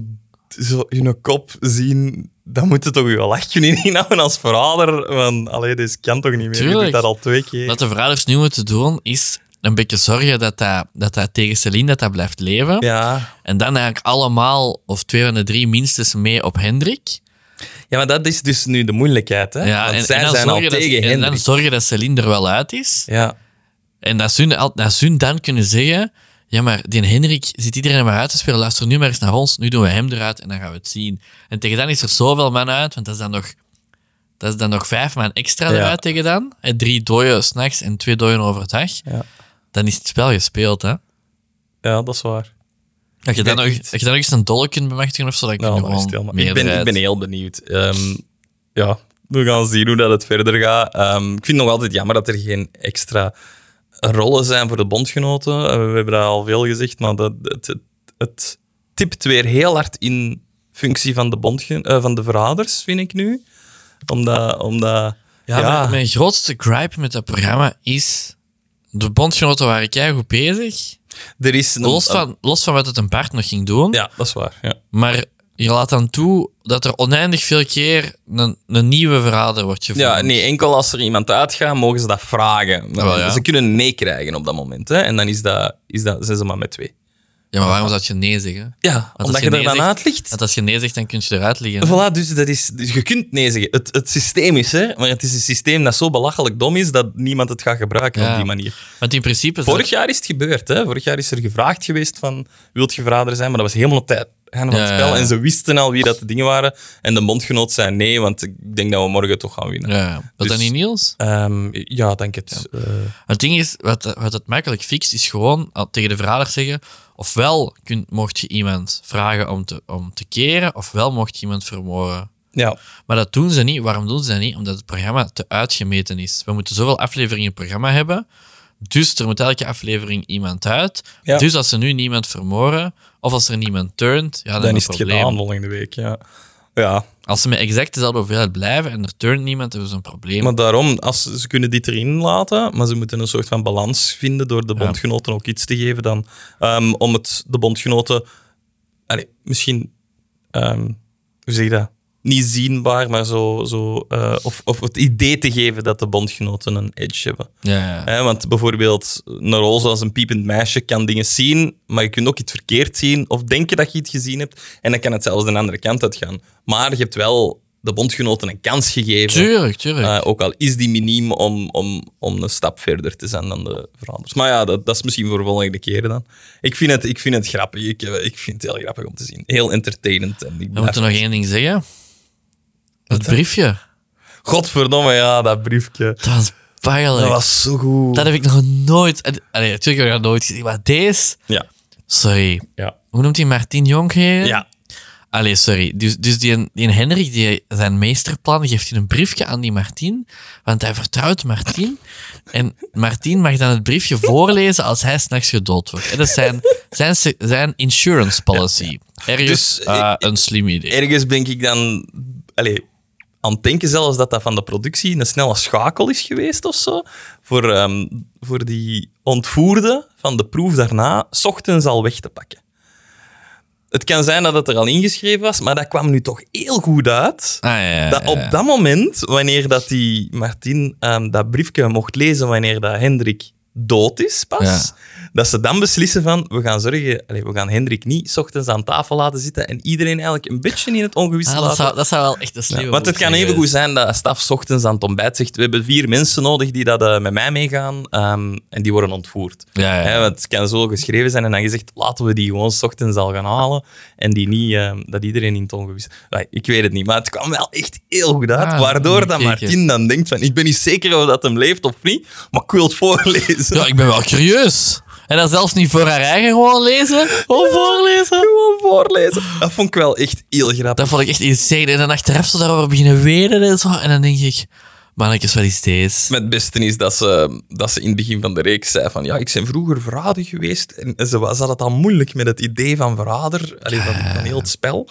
zo hun kop zien. Dan moet het toch wel lach kunnen inhouden als verrader. Want allee, dit kan toch niet meer. Je doet dat al twee keer. wat de verraders nu moeten doen, is een beetje zorgen dat dat, dat, dat tegen Celine dat dat blijft leven. Ja. En dan eigenlijk allemaal, of twee van de drie minstens, mee op Hendrik. ja, maar dat is dus nu de moeilijkheid. Hè? Ja, Want en, zij en dan zijn al zorgen dat, tegen en dan Hendrik. zorgen dat Celine er wel uit is. Ja. En dat ze, dat ze dan kunnen zeggen... Ja, maar die Hendrik zit iedereen maar uit te spelen. Luister nu maar eens naar ons. Nu doen we hem eruit en dan gaan we het zien. En tegen dan is er zoveel man uit, want dat is dan nog, dat is dan nog vijf man extra Ja. eruit tegen dan. En drie dooien s'nachts en twee dooien overdag. Ja. Dan is het spel gespeeld, hè. ja, dat is waar. Als je dan nog, Echt. als je dan nog eens een dolle kunt bemachtigen of zo, dan kun je Nou, gewoon ik, ben, ik ben heel benieuwd. Ehm, ja, we gaan zien hoe dat het verder gaat. Ehm, ik vind het nog altijd jammer dat er geen extra rollen zijn voor de bondgenoten. Eh, we hebben dat al veel gezegd, maar dat, het, het, het tipt weer heel hard in functie van de, bondgen, eh, van de verraders, vind ik nu. Omdat... omdat Ja, Mijn, mijn grootste gripe met dat programma is... De bondgenoten waren keigoed bezig. er is een, Los van, los van wat het een paard nog ging doen. Ja, dat is waar. Ja. Maar je laat dan toe dat er oneindig veel keer een, een nieuwe verrader wordt gevonden. Ja, nee, enkel als er iemand uitgaat, mogen ze dat vragen. Maar Wel, ja. Ze kunnen nee krijgen op dat moment. Hè? En dan is dat, is dat, zijn ze maar met twee. Ja, maar waarom zou je nee zeggen? Ja, omdat je je er nee dan zegt- uit ligt. Want als je nee zegt, dan kun je eruit liggen. hè? Voilà, dus, dat is, dus je kunt nee zeggen. Het, het systeem is er, maar het is een systeem dat zo belachelijk dom is dat niemand het gaat gebruiken Ja. op die manier. Want in principe... Vorig dat- jaar is het gebeurd. Hè? Vorig jaar is er gevraagd geweest van, wilt je verrader zijn? Maar dat was helemaal op tijd. Einde van het Ja, spel. En ze wisten al wie dat de dingen waren. En de bondgenoot zei nee, want ik denk dat we morgen toch gaan winnen. Ja. Was Dus- dat niet Niels? Ehm, ja denk het. Eh, Het ding is, wat, wat het makkelijk fixt, is gewoon tegen de verrader zeggen... Ofwel kunt, mocht je iemand vragen om te, om te keren, ofwel mocht je iemand vermoorden. Ja. Maar dat doen ze niet. Waarom doen ze dat niet? Omdat het programma te uitgemeten is. We moeten zoveel afleveringen in het programma hebben. Dus er moet elke aflevering iemand uit. Ja. Dus als ze nu niemand vermoren, of als er niemand turnt, ja, dan, is het probleem. gedaan volgende week, ja. Ja, Als ze met exact dezelfde hoeveelheid blijven en er turnt niemand, hebben ze een probleem. maar daarom, als, ze kunnen dit erin laten, maar ze moeten een soort van balans vinden door de Ja. bondgenoten ook iets te geven dan, ehm, om het de bondgenoten, allee, misschien, ehm, hoe zeg je dat? Niet zienbaar, maar zo, zo eh, of, of het idee te geven dat de bondgenoten een edge hebben. ja, ja. Hè, want bijvoorbeeld een rol zoals een piepend meisje kan dingen zien, maar je kunt ook iets verkeerd zien of denken dat je iets gezien hebt. En dan kan het zelfs de andere kant uitgaan. Maar je hebt wel de bondgenoten een kans gegeven. Tuurlijk, tuurlijk. eh, ook al is die miniem om, om, om een stap verder te zijn dan de veranders. Maar ja, dat, dat is misschien voor volgende keer dan. Ik vind het, ik vind het grappig. Ik, eh, ik vind het heel grappig om te zien. Heel entertainend. En ik We moeten nog één ding zeggen. Het dan? briefje. Godverdomme, ja, dat briefje. Dat was pijnlijk. Dat was zo goed. Dat heb ik nog nooit... Allee, natuurlijk heb ik dat nooit gezien, maar deze... Ja, Sorry. ja, Hoe noemt hij Martin Jonkheren? ja. Allee, sorry. Dus, dus die, die Henrik, die, zijn meesterplan, geeft hij een briefje aan die Martin, want hij vertrouwt Martin. En Martin mag dan het briefje voorlezen als hij s'nachts gedood wordt. En dat is zijn, zijn, zijn insurance policy. Ergens Dus, eh, een slim idee. ergens denk ik dan allee, aan het denken zelfs dat dat van de productie een snelle schakel is geweest of zo. Voor, ehm, voor die ontvoerde van de proef daarna, 's ochtends al weg te pakken. Het kan zijn dat het er al ingeschreven was, maar dat kwam nu toch heel goed uit. Ah, ja, ja, Dat ja. op dat moment, wanneer dat die Martin ehm, dat briefje mocht lezen wanneer dat Hendrik dood is pas. Dat ze dan beslissen van, we gaan zorgen, allee, we gaan Hendrik niet 's ochtends aan tafel laten zitten en iedereen eigenlijk een beetje in het ongewisse Ah, dat, laten. zou, dat zou wel echt een slimme Ja, want het kan even goed zijn dat staf 's ochtends aan het ontbijt zegt, we hebben vier mensen nodig die dat, eh, met mij meegaan ehm, en die worden ontvoerd. Ja, ja. Hè, want het kan zo geschreven zijn en dan gezegd, laten we die gewoon 's ochtends al gaan halen en die niet, ehm, dat iedereen in het ongewisse... Ja, ik weet het niet, maar het kwam wel echt heel goed uit, Ah, waardoor dat. Martin dan denkt van, ik ben niet zeker of dat hem leeft of niet, maar ik wil het voorlezen. Ja, ik ben wel curieus. En dat zelfs niet voor haar eigen gewoon lezen. Gewoon voorlezen. Gewoon voorlezen. Dat vond ik wel echt heel grappig. Dat vond ik echt insane. En dan achteraf zo daarover beginnen wenen en zo. En dan denk ik, mannetjes, wat is deze? Maar het beste is dat ze, dat ze in het begin van de reeks zei van ja, ik ben vroeger verrader geweest. En ze, was- ze had het al moeilijk met het idee van verrader, allee, van, van heel het spel.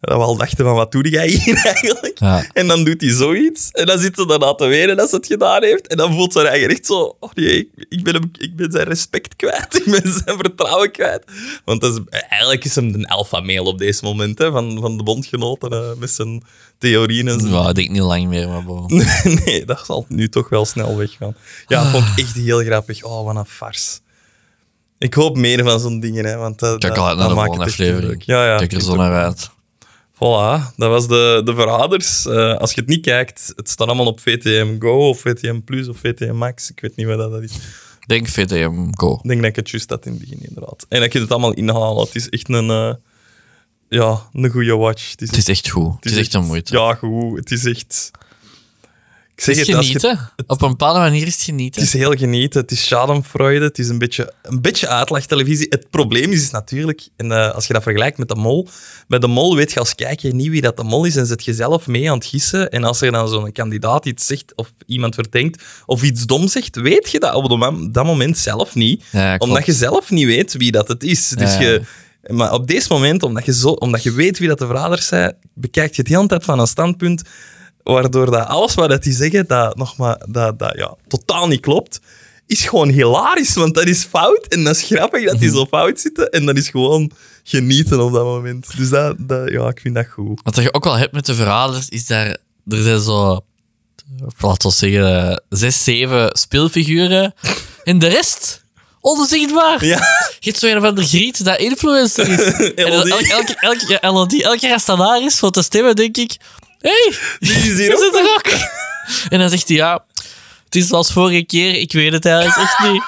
Dat we al dachten van, wat doe jij hier eigenlijk? Ja. En dan doet hij zoiets. En dan zit ze daarna te wenen dat ze het gedaan heeft. En dan voelt ze haar eigen echt zo, oh nee, ik, ik, ben hem, ik ben zijn respect kwijt. Ik ben zijn vertrouwen kwijt. Want dat is, eigenlijk is hem een alpha-mail op deze moment, hè, van, van de bondgenoten, eh, met zijn theorieën en Ja, ik denk niet lang meer, maar bon. nee, dat zal nu toch wel snel weggaan. Ja, dat vond ik echt heel grappig. Oh, wat een farce. Ik hoop meer van zo'n dingen, hè, want dat, Kijk dat, al uit naar dat de volgende aflevering. Ja, ja. Kijk er zo naar uit. Voilà, dat was de, de verraders. Eh, als je het niet kijkt, het staat allemaal op VTM Go of VTM Plus of VTM Max. Ik weet niet wat dat is. Ik denk VTM Go. Ik denk dat ik het juist had in het begin, inderdaad. En dat je het allemaal inhalen. Het is echt een, eh, ja, een goede watch. Het is, Het is echt goed. Het is echt een moeite. Ja, goed. Het is echt... Ik zeg het is het, als je- genieten. Op een bepaalde manier is het genieten. Het is heel genieten. Het is schadenfreude. Het is een beetje, een beetje uitlachtelevisie. Het probleem is, is natuurlijk, en eh, als je dat vergelijkt met de mol, bij de mol weet je als kijker niet wie dat de mol is en zet je zelf mee aan het gissen. En als er dan zo'n kandidaat iets zegt of iemand verdenkt of iets dom zegt, weet je dat op dat moment zelf niet. Ja, omdat je zelf niet weet wie dat het is. Dus Ja. je, maar op deze moment, omdat je, zo, omdat je weet wie dat de verraders zijn, bekijk je het de hele tijd van een standpunt waardoor dat alles wat dat die zeggen, dat, nog maar, dat, dat ja, totaal niet klopt, is gewoon hilarisch, want dat is fout en dat is grappig dat die zo fout zitten en dat is gewoon genieten op dat moment. Dus dat, dat, ja, ik vind dat goed. Wat je ook wel hebt met de verraders, is daar... Er zijn zo... Laten we zeggen, zes, zeven speelfiguren. En de rest... Onzichtbaar. Ja, Je hebt zo een van de griet dat influencer is. elke, elke, elke, ja, LOD, elke daar is voor te stemmen, denk ik... Hé, die is hey, hier er ook. En dan zegt hij, ja... Het is zoals vorige keer, ik weet het eigenlijk echt niet.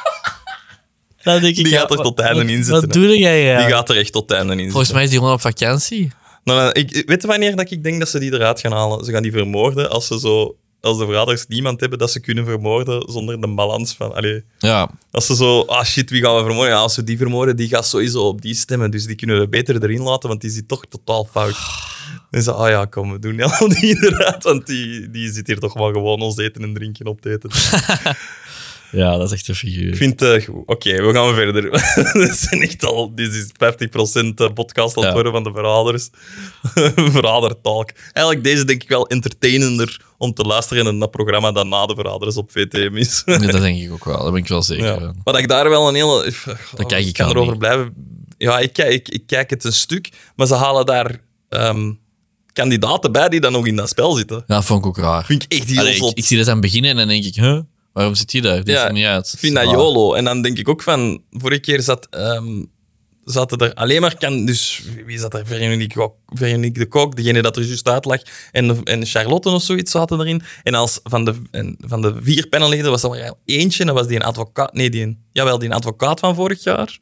Dan denk ik, Die ja, gaat er tot het einde in zitten, Wat doe jij ja? Die gaat er echt tot het einde in Volgens zitten. mij is die gewoon op vakantie. Nou, nou, ik, weet je wanneer dat ik denk dat ze die eruit gaan halen? Ze gaan die vermoorden als ze zo als de verraders niemand hebben dat ze kunnen vermoorden zonder de balans van... Allee, Ja, als ze zo, ah shit, wie gaan we vermoorden? Ja, als we die vermoorden, die gaat sowieso op die stemmen. Dus die kunnen we beter erin laten, want die zit toch totaal fout. En ze, ah ja, kom, we doen heel die inderdaad, want die, die zit hier toch wel gewoon ons eten en drinken op te eten. ja, dat is echt een Ik figuur. vind het goed. Oké, we gaan verder. Dit zijn echt al, dit is 50% podcast aan het worden van de verraders. Verradertalk. Eigenlijk deze denk ik wel entertainender om te luisteren in dat programma dat na de verraders op VTM is. Ja, dat denk ik ook wel. Dat ben ik wel zeker Ja. van. Maar dat ik daar wel een hele... Dat kijk ik kan erover niet. blijven... Ja, ik, kijk- ik, ik kijk het een stuk, maar ze halen daar ehm, kandidaten bij die dan nog in dat spel zitten. Ja, dat vond ik ook raar. Vind ik echt heel Allee, ik, ik zie dat aan het beginnen en dan denk ik, huh? Waarom zit die daar? Die Ja, niet uit. YOLO. En dan denk ik ook van... Vorige keer zat, ehm, zaten er alleen maar... Kan, dus wie zat er? Veronique, Veronique de Kok, degene dat er juist uit lag. En, en Charlotte of zoiets zaten erin. En als van de, en van de vier panelleden was er maar eentje. Dat was die een advocaat... Nee, die een, jawel, die een advocaat van vorig jaar.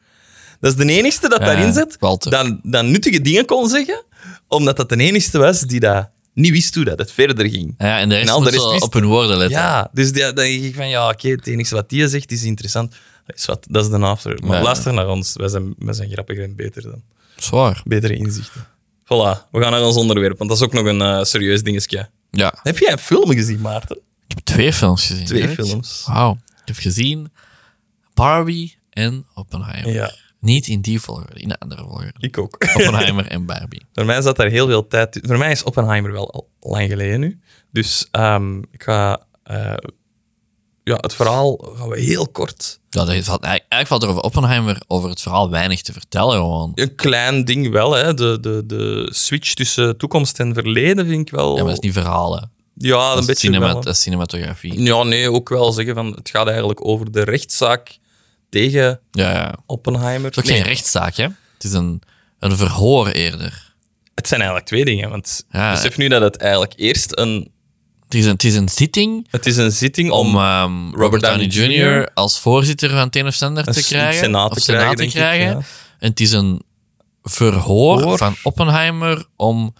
Dat is de enigste dat Ja, daarin zit. Dat, dat nuttige dingen kon zeggen. Omdat dat de enigste was die dat niet wist hoe dat het verder ging. Ja, en de rest En al de moet rest zo wist- op hun woorden letten. Ja, dus die- dan denk ik van ja, oké, het enige wat die zegt is interessant. Dat is, wat, dat is de after. Maar Ja. luister naar ons, wij zijn, wij zijn grappiger en beter dan. Zwaar. Betere inzichten. Voilà, we gaan naar ons onderwerp, want dat is ook nog een eh, serieus dingetje. Ja, Heb jij een film gezien, Maarten? ik heb twee films gezien. Twee films. Wauw. Ik heb gezien Barbie en Oppenheimer. Ja, Niet in die volgorde, in de andere volgorde. ik ook. Oppenheimer en Barbie. Voor mij zat daar heel veel tijd. Voor mij is Oppenheimer wel al lang geleden nu. Dus ehm, ik ga. eh, ja, het verhaal gaan we heel kort. Ja, dat valt, eigenlijk valt er over Oppenheimer over het verhaal weinig te vertellen. Gewoon. Een klein ding wel, hè. De, de, de switch tussen toekomst en verleden vind ik wel. Ja, maar dat is niet verhalen. Ja, Dat een beetje cinema- wel. dat is cinematografie. Ja, nee, ook wel zeggen van het gaat eigenlijk over de rechtszaak tegen Ja, ja. Oppenheimer. Het is ook Nee, geen rechtszaak, hè? Het is een, een verhoor eerder. Het zijn eigenlijk twee dingen, want Ja. besef nu dat het eigenlijk eerst een... Het is een, het is een zitting Het is een zitting om... om ehm, Robert Downey Jr. als voorzitter van het een of ander te krijgen. senaat te of krijgen, senaat te ik, krijgen. ja. En het is een verhoor Hoor. van Oppenheimer om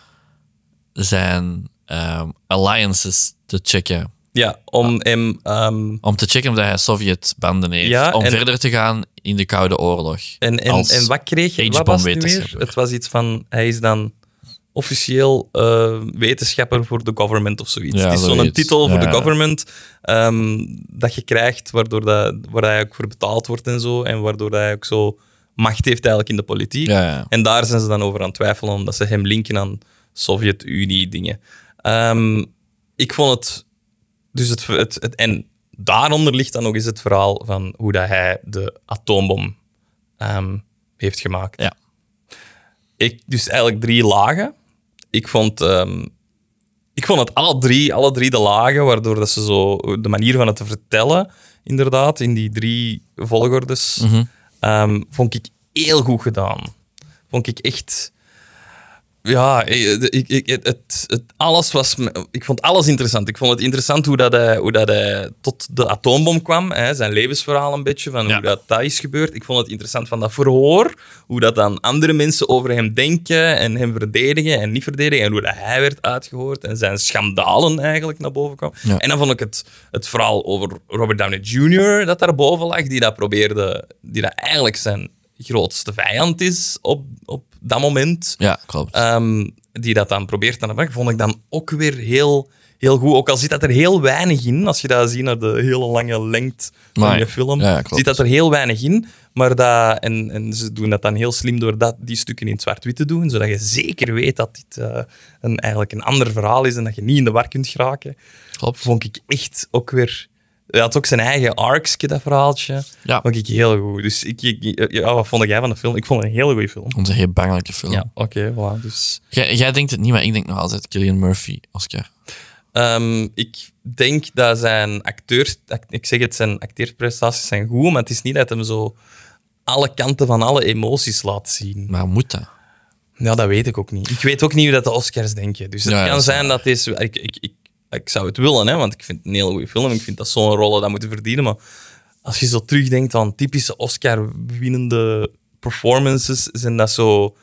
zijn ehm, alliances te checken. Ja, om hem... ehm, Om te checken of hij Sovjet-banden heeft. Ja, om en- verder te gaan in de Koude Oorlog. en, en, wat kreeg hij? Wat was het weer? Het was iets van... Hij is dan officieel eh, wetenschapper voor de government of zoiets. Ja, het is zo'n titel voor Ja. de government ehm, dat je krijgt, waardoor dat, waar hij ook voor betaald wordt en zo. En waardoor hij ook zo macht heeft eigenlijk in de politiek. Ja. En daar zijn ze dan over aan het twijfelen, omdat ze hem linken aan Sovjet-Unie-dingen. Ehm, ik vond het... Dus het, het, het... En daaronder ligt dan nog eens het verhaal van hoe dat hij de atoombom ehm, heeft gemaakt. Ja. Ik, dus eigenlijk drie lagen. Ik vond... ehm, ik vond het alle drie, alle drie de lagen, waardoor dat ze zo de manier van het te vertellen, inderdaad, in die drie volgordes, Mhm. ehm, vond ik heel goed gedaan. Vond ik echt. Ja, ik, ik, ik- het, alles was. Ik vond alles interessant. Ik vond het interessant hoe, dat hij, hoe dat hij tot de atoombom kwam. Hè, zijn levensverhaal een beetje, van Ja. hoe dat, dat is gebeurd. Ik vond het interessant van dat verhoor. Hoe dat dan andere mensen over hem denken en hem verdedigen en niet verdedigen. En hoe dat hij werd uitgehoord en zijn schandalen eigenlijk naar boven kwam. Ja. En dan vond ik het, het verhaal over Robert Downey Jr. dat daarboven lag. Die dat probeerde, die dat eigenlijk zijn grootste vijand is op, op dat moment. Ja, klopt. Ehm, die dat dan probeert aan de bak, vond ik dan ook weer heel, heel goed. Ook al zit dat er heel weinig in, als je dat ziet naar de hele lange lengte van je film, ja, zit dat er heel weinig in. Maar dat, en, en ze doen dat dan heel slim door dat, die stukken in zwart-wit te doen, zodat je zeker weet dat dit eh, een, eigenlijk een ander verhaal is en dat je niet in de war kunt geraken. klopt. Vond ik echt ook weer... Hij had ook zijn eigen arcje, dat verhaaltje. Ja. Vond ik heel goed. Dus ik, ik- ja, wat vond jij van de film? Ik vond het een hele goede film. Onze heel bangelijke film. Ja, oké, voilà. Dus... Jij, jij denkt het niet, maar ik denk nog altijd Killian Murphy, Oscar. Ehm, ik denk dat zijn acteurs, act- ik zeg het, zijn acteerprestaties zijn goed, maar het is niet dat hem zo alle kanten van alle emoties laat zien. Maar moet dat? Ja, dat weet ik ook niet. Ik weet ook niet hoe dat de Oscars denken. Dus het Ja, kan is zijn dat deze... Ik, ik, ik, zou het willen, hè, want ik vind het een hele goede film. Ik vind dat zo'n rollen dat moeten verdienen. Maar als je zo terugdenkt aan typische Oscar-winnende performances, zijn dat zo...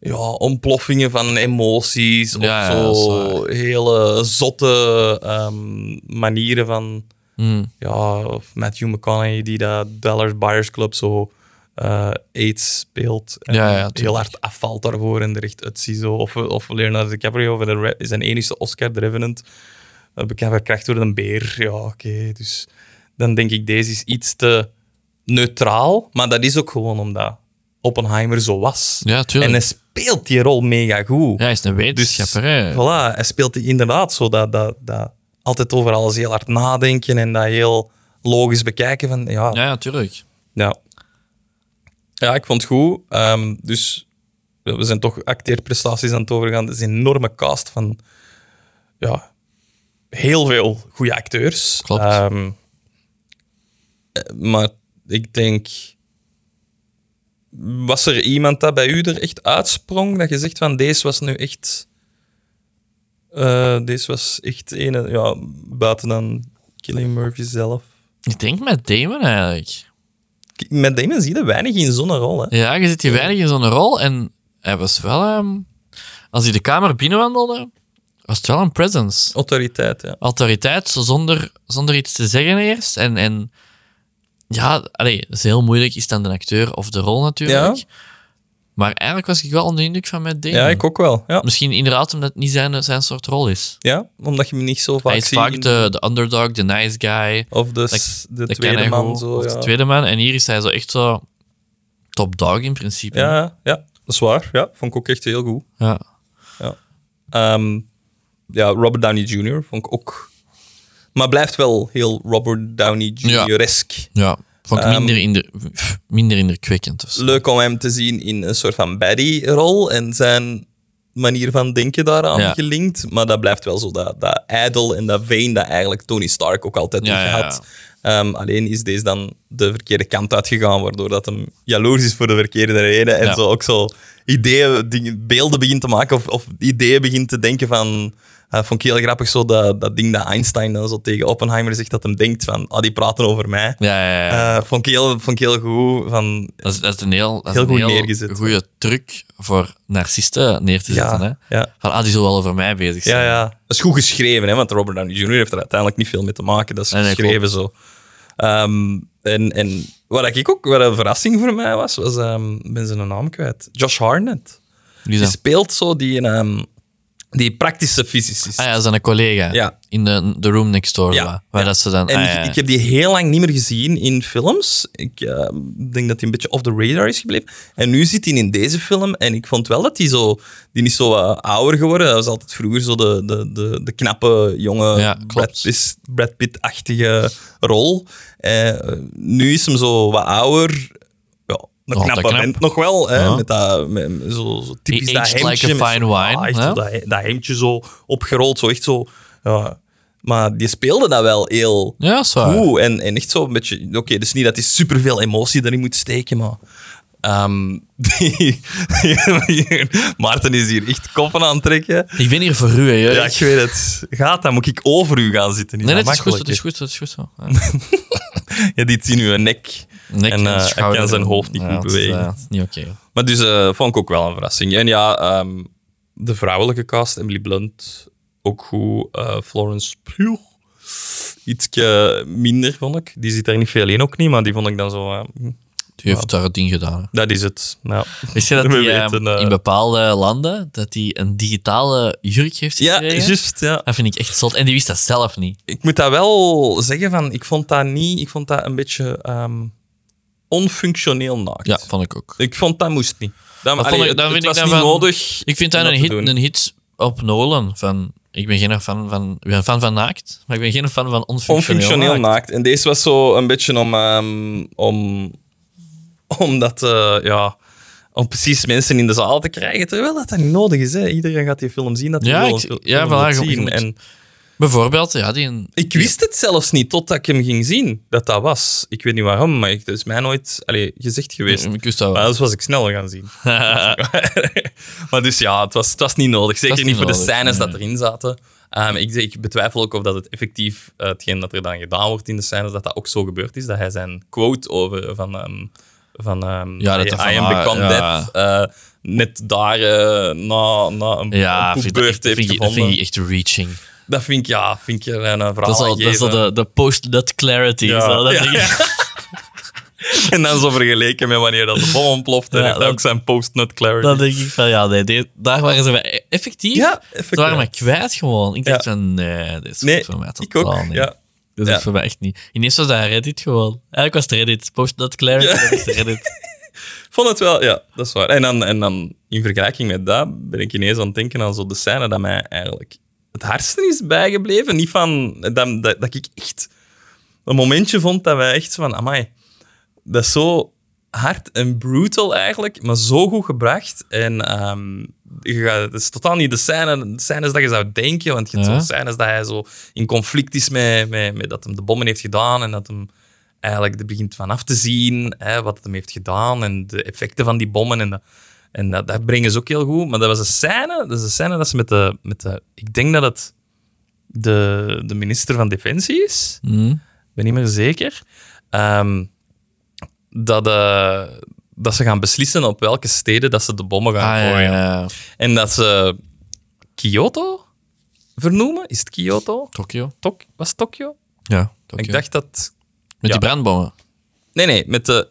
ja, ontploffingen van emoties. Ja, of zo hele zotte ehm, manieren van. Hmm. Ja, of Matthew McConaughey die dat Dallas Buyers Club zo eh, AIDS speelt. En Ja, ja, heel hard afvalt daarvoor en er echt uitziet zo. Of, of Leonardo DiCaprio voor de zijn enige Oscar, The Revenant. Uh, bekend verkracht door een beer. Ja, oké. dus dan denk ik, deze is iets te neutraal. Maar dat is ook gewoon omdat Oppenheimer zo was. Ja, tuurlijk. En hij speelt die rol mega goed. Ja, hij is een wetenschapper. hè. Dus Voilà, hij speelt die inderdaad zo dat, dat, dat altijd over alles heel hard nadenken en dat heel logisch bekijken van ja, Ja, ja, tuurlijk. ja. Ja, ik vond het goed. Ehm, dus we zijn toch acteerprestaties aan het overgaan. Het is een enorme cast van ja, heel veel goede acteurs. Klopt. Ehm, eh, maar ik denk... Was er iemand dat bij u er echt uitsprong? Dat je zegt van deze was nu echt... eh, deze was echt ene, ja, buiten dan Killing Murphy zelf. Ik denk met Damon eigenlijk. Met Damon zie je weinig in zo'n rol. Hè? Ja, je zit hier weinig in zo'n rol en hij was wel... ehm, als hij de kamer binnenwandelde, was het wel een presence. Autoriteit, ja. Autoriteit, zo zonder, zonder iets te zeggen eerst. En, en ja, allee, dat is heel moeilijk. Is dan de acteur of de rol natuurlijk. Ja. Maar eigenlijk was ik wel onder de indruk van Matt Damon. Ja, ik ook wel. Ja, Misschien inderdaad omdat het niet zijn, zijn soort rol is. ja omdat je hem niet zo vaak Hij is ziet. vaak in- de, de underdog, de nice guy. Of de, Dat- de Dat tweede man. goed. Zo, Of ja. de tweede man. En hier is hij zo echt zo top dog in principe. Ja, ja, dat is waar. Ja, vond ik ook echt heel goed. Ja. Ehm, ja, Robert Downey Jr. vond ik ook... Maar blijft wel heel Robert Downey Jr.-esk. Ja, vond ik Ehm, minder, inder, pff, minder indrukwekkend. zo. Leuk om hem te zien in een soort van baddie-rol en zijn manier van denken daaraan Ja. gelinkt. Maar dat blijft wel zo dat, dat ijdel en dat vain dat eigenlijk Tony Stark ook altijd Ja, heeft ja, gehad. Ehm, alleen is deze dan de verkeerde kant uitgegaan, waardoor dat hem jaloers is voor de verkeerde reden. En zo ook zo ideeën, dingen, beelden begint te maken of, of ideeën begint te denken van... eh, vond ik heel grappig, zo dat, dat ding dat Einstein dan zo tegen Oppenheimer zegt, dat hem denkt van, ah, die praten over mij. Ja, ja, ja. Eh, vond, ik heel, vond ik heel goed. Van, dat, is, dat is een heel, dat is heel een goed heel neergezet. goede truc voor narcisten neer te zetten. ja, Hè? ja, Van, ah, die zullen wel over mij bezig zijn. ja, ja. Dat is goed geschreven, hè, want Robert Downey Jr. heeft er uiteindelijk niet veel mee te maken. Dat is Nee, geschreven zo. Ehm, en, en wat ik ook, wat een verrassing voor mij was, was, ik ben zijn naam kwijt, Josh is Die speelt zo die, ehm, die praktische fysicist. Ah ja, zijn collega. Ja. In de, de room next door. Ja, waar- ja. dat ze dan... En ah, ik, ja, ja. ik heb die heel lang niet meer gezien in films. Ik eh, denk dat hij een beetje off the radar is gebleven. En nu zit hij in deze film. En ik vond wel dat hij zo... Die is zo wat ouder geworden. Hij was altijd vroeger zo de, de, de, de knappe, jonge, Brad Pitt-achtige rol. Eh, nu is hem zo wat ouder. Een Nog altijd knappe knap. nog wel. Hè, Ja. met dat, met, zo, zo typisch dat hemdje. like fine zo- wine, ah, echt zo dat, dat hemdje zo opgerold. Zo echt zo... Ja. Maar die speelde dat wel heel Ja, dat goed. En, en echt zo een beetje... Oké, dus niet dat hij superveel emotie erin moet steken, maar... ehm, die, Maarten is hier echt koppen aan het trekken. Ik ben hier voor u, hè. Ja, ik weet het. Gaat, dan moet ik over u gaan zitten. Is Nee, dat is goed, het is goed, het is goed zo. Ja. Ja, die zien uw nek. Nek en eh, hij kan zijn hoofd niet Ja, goed bewegen. eh, dat is niet oké. Maar dus eh, vond ik ook wel een verrassing. En ja, ehm, de vrouwelijke cast, Emily Blunt, ook goed. Florence Pugh, iets minder, vond ik. Die zit er niet veel in, ook niet, maar die vond ik dan zo... Die heeft daar het ding gedaan. dat is het. Nou, Wist je dat We die eh, weten, eh, in bepaalde landen dat die een digitale jurk heeft ja, gekregen? juist. Ja. Dat vind ik echt zot. En die wist dat zelf niet. Ik moet dat wel zeggen, van, ik vond dat niet... Ik vond dat een beetje ehm, onfunctioneel naakt. Ja, vond ik ook. Ik vond dat moest niet. Dat, Dat allee, vond ik- het- het vind ik was dan niet van- nodig. Ik vind dat een hit, een hit op Nolan. Van, ik ben geen fan van, ik ben fan van naakt, maar ik ben geen fan van onfunctioneel, onfunctioneel naakt. naakt. En deze was zo een beetje om... ehm, om omdat, eh, ja... Om precies mensen in de zaal te krijgen, terwijl dat, dat niet nodig is. Hè. Iedereen gaat die film zien dat hij Ja, wil ik- ja, voilà, zien. moet- En Bijvoorbeeld, ja, die ik wist het zelfs niet totdat ik hem ging zien, dat dat was. Ik weet niet waarom, maar het is mij nooit allee, gezegd geweest. Ik wist dat wel. Maar anders was ik sneller gaan zien. maar dus ja, het was, het was niet nodig. Zeker niet voor de scènes nee. dat erin zaten. Ehm, ik, ik betwijfel ook of dat het effectief, eh, hetgeen dat er dan gedaan wordt in de scènes, dat dat ook zo gebeurd is. Dat hij zijn quote over van... ehm, van ehm, Ja, dat I, I van, Am Become ja. Dead. eh, net daar eh, na, na een, Ja, een vind ik, dat, heeft vind, ik, gevonden. vind ik echt reaching. Dat vind ik, ja, vind ik er een verhaal Dat is al, dat is al de, de post-nut clarity. Ja. Zo, dat ik. En dan zo vergeleken met wanneer dat de bom ontploft. en Ja, heeft dat- ook zijn post-nut clarity. Dan denk ik van, ja, nee, die- daar waren ze effectief. ja, Ze effectief. waren mij kwijt gewoon. Ik dacht van, nee, dit is Nee, goed voor mij ik totaal ook. niet. Ja. Dat is Ja. voor mij echt niet. Ineens was dat Reddit gewoon. Eigenlijk was het Reddit. Post-nut clarity, Ja. dat is Reddit. vond het wel, ja, dat is waar. En dan, en dan in vergelijking met dat ben ik ineens aan het denken aan zo de scène dat mij eigenlijk het hardste is bijgebleven. Niet van dat, dat, dat ik echt een momentje vond dat wij echt van, amai, dat is zo hard en brutal eigenlijk, maar zo goed gebracht. En ehm, het is totaal niet de, scène, de scènes dat je zou denken, want je hebt Ja. zo scènes dat hij zo in conflict is met, met, met dat hem de bommen heeft gedaan en dat hem eigenlijk er begint van af te zien hè, wat het hem heeft gedaan en de effecten van die bommen. En, dat, en dat, dat brengen ze ook heel goed. Maar dat was een scène, dat is een scène dat ze met de, met de... Ik denk dat het de, de minister van Defensie is. Ik ben niet meer zeker. Ehm, dat, eh, dat ze gaan beslissen op welke steden dat ze de bommen gaan Ah, gooien. ja. En dat ze Kyoto vernoemen. Is het Kyoto? Tokio. Tok was het Tokio? Ja, Tokio. Ik dacht dat... Met die brandbommen. Nee, nee, met de...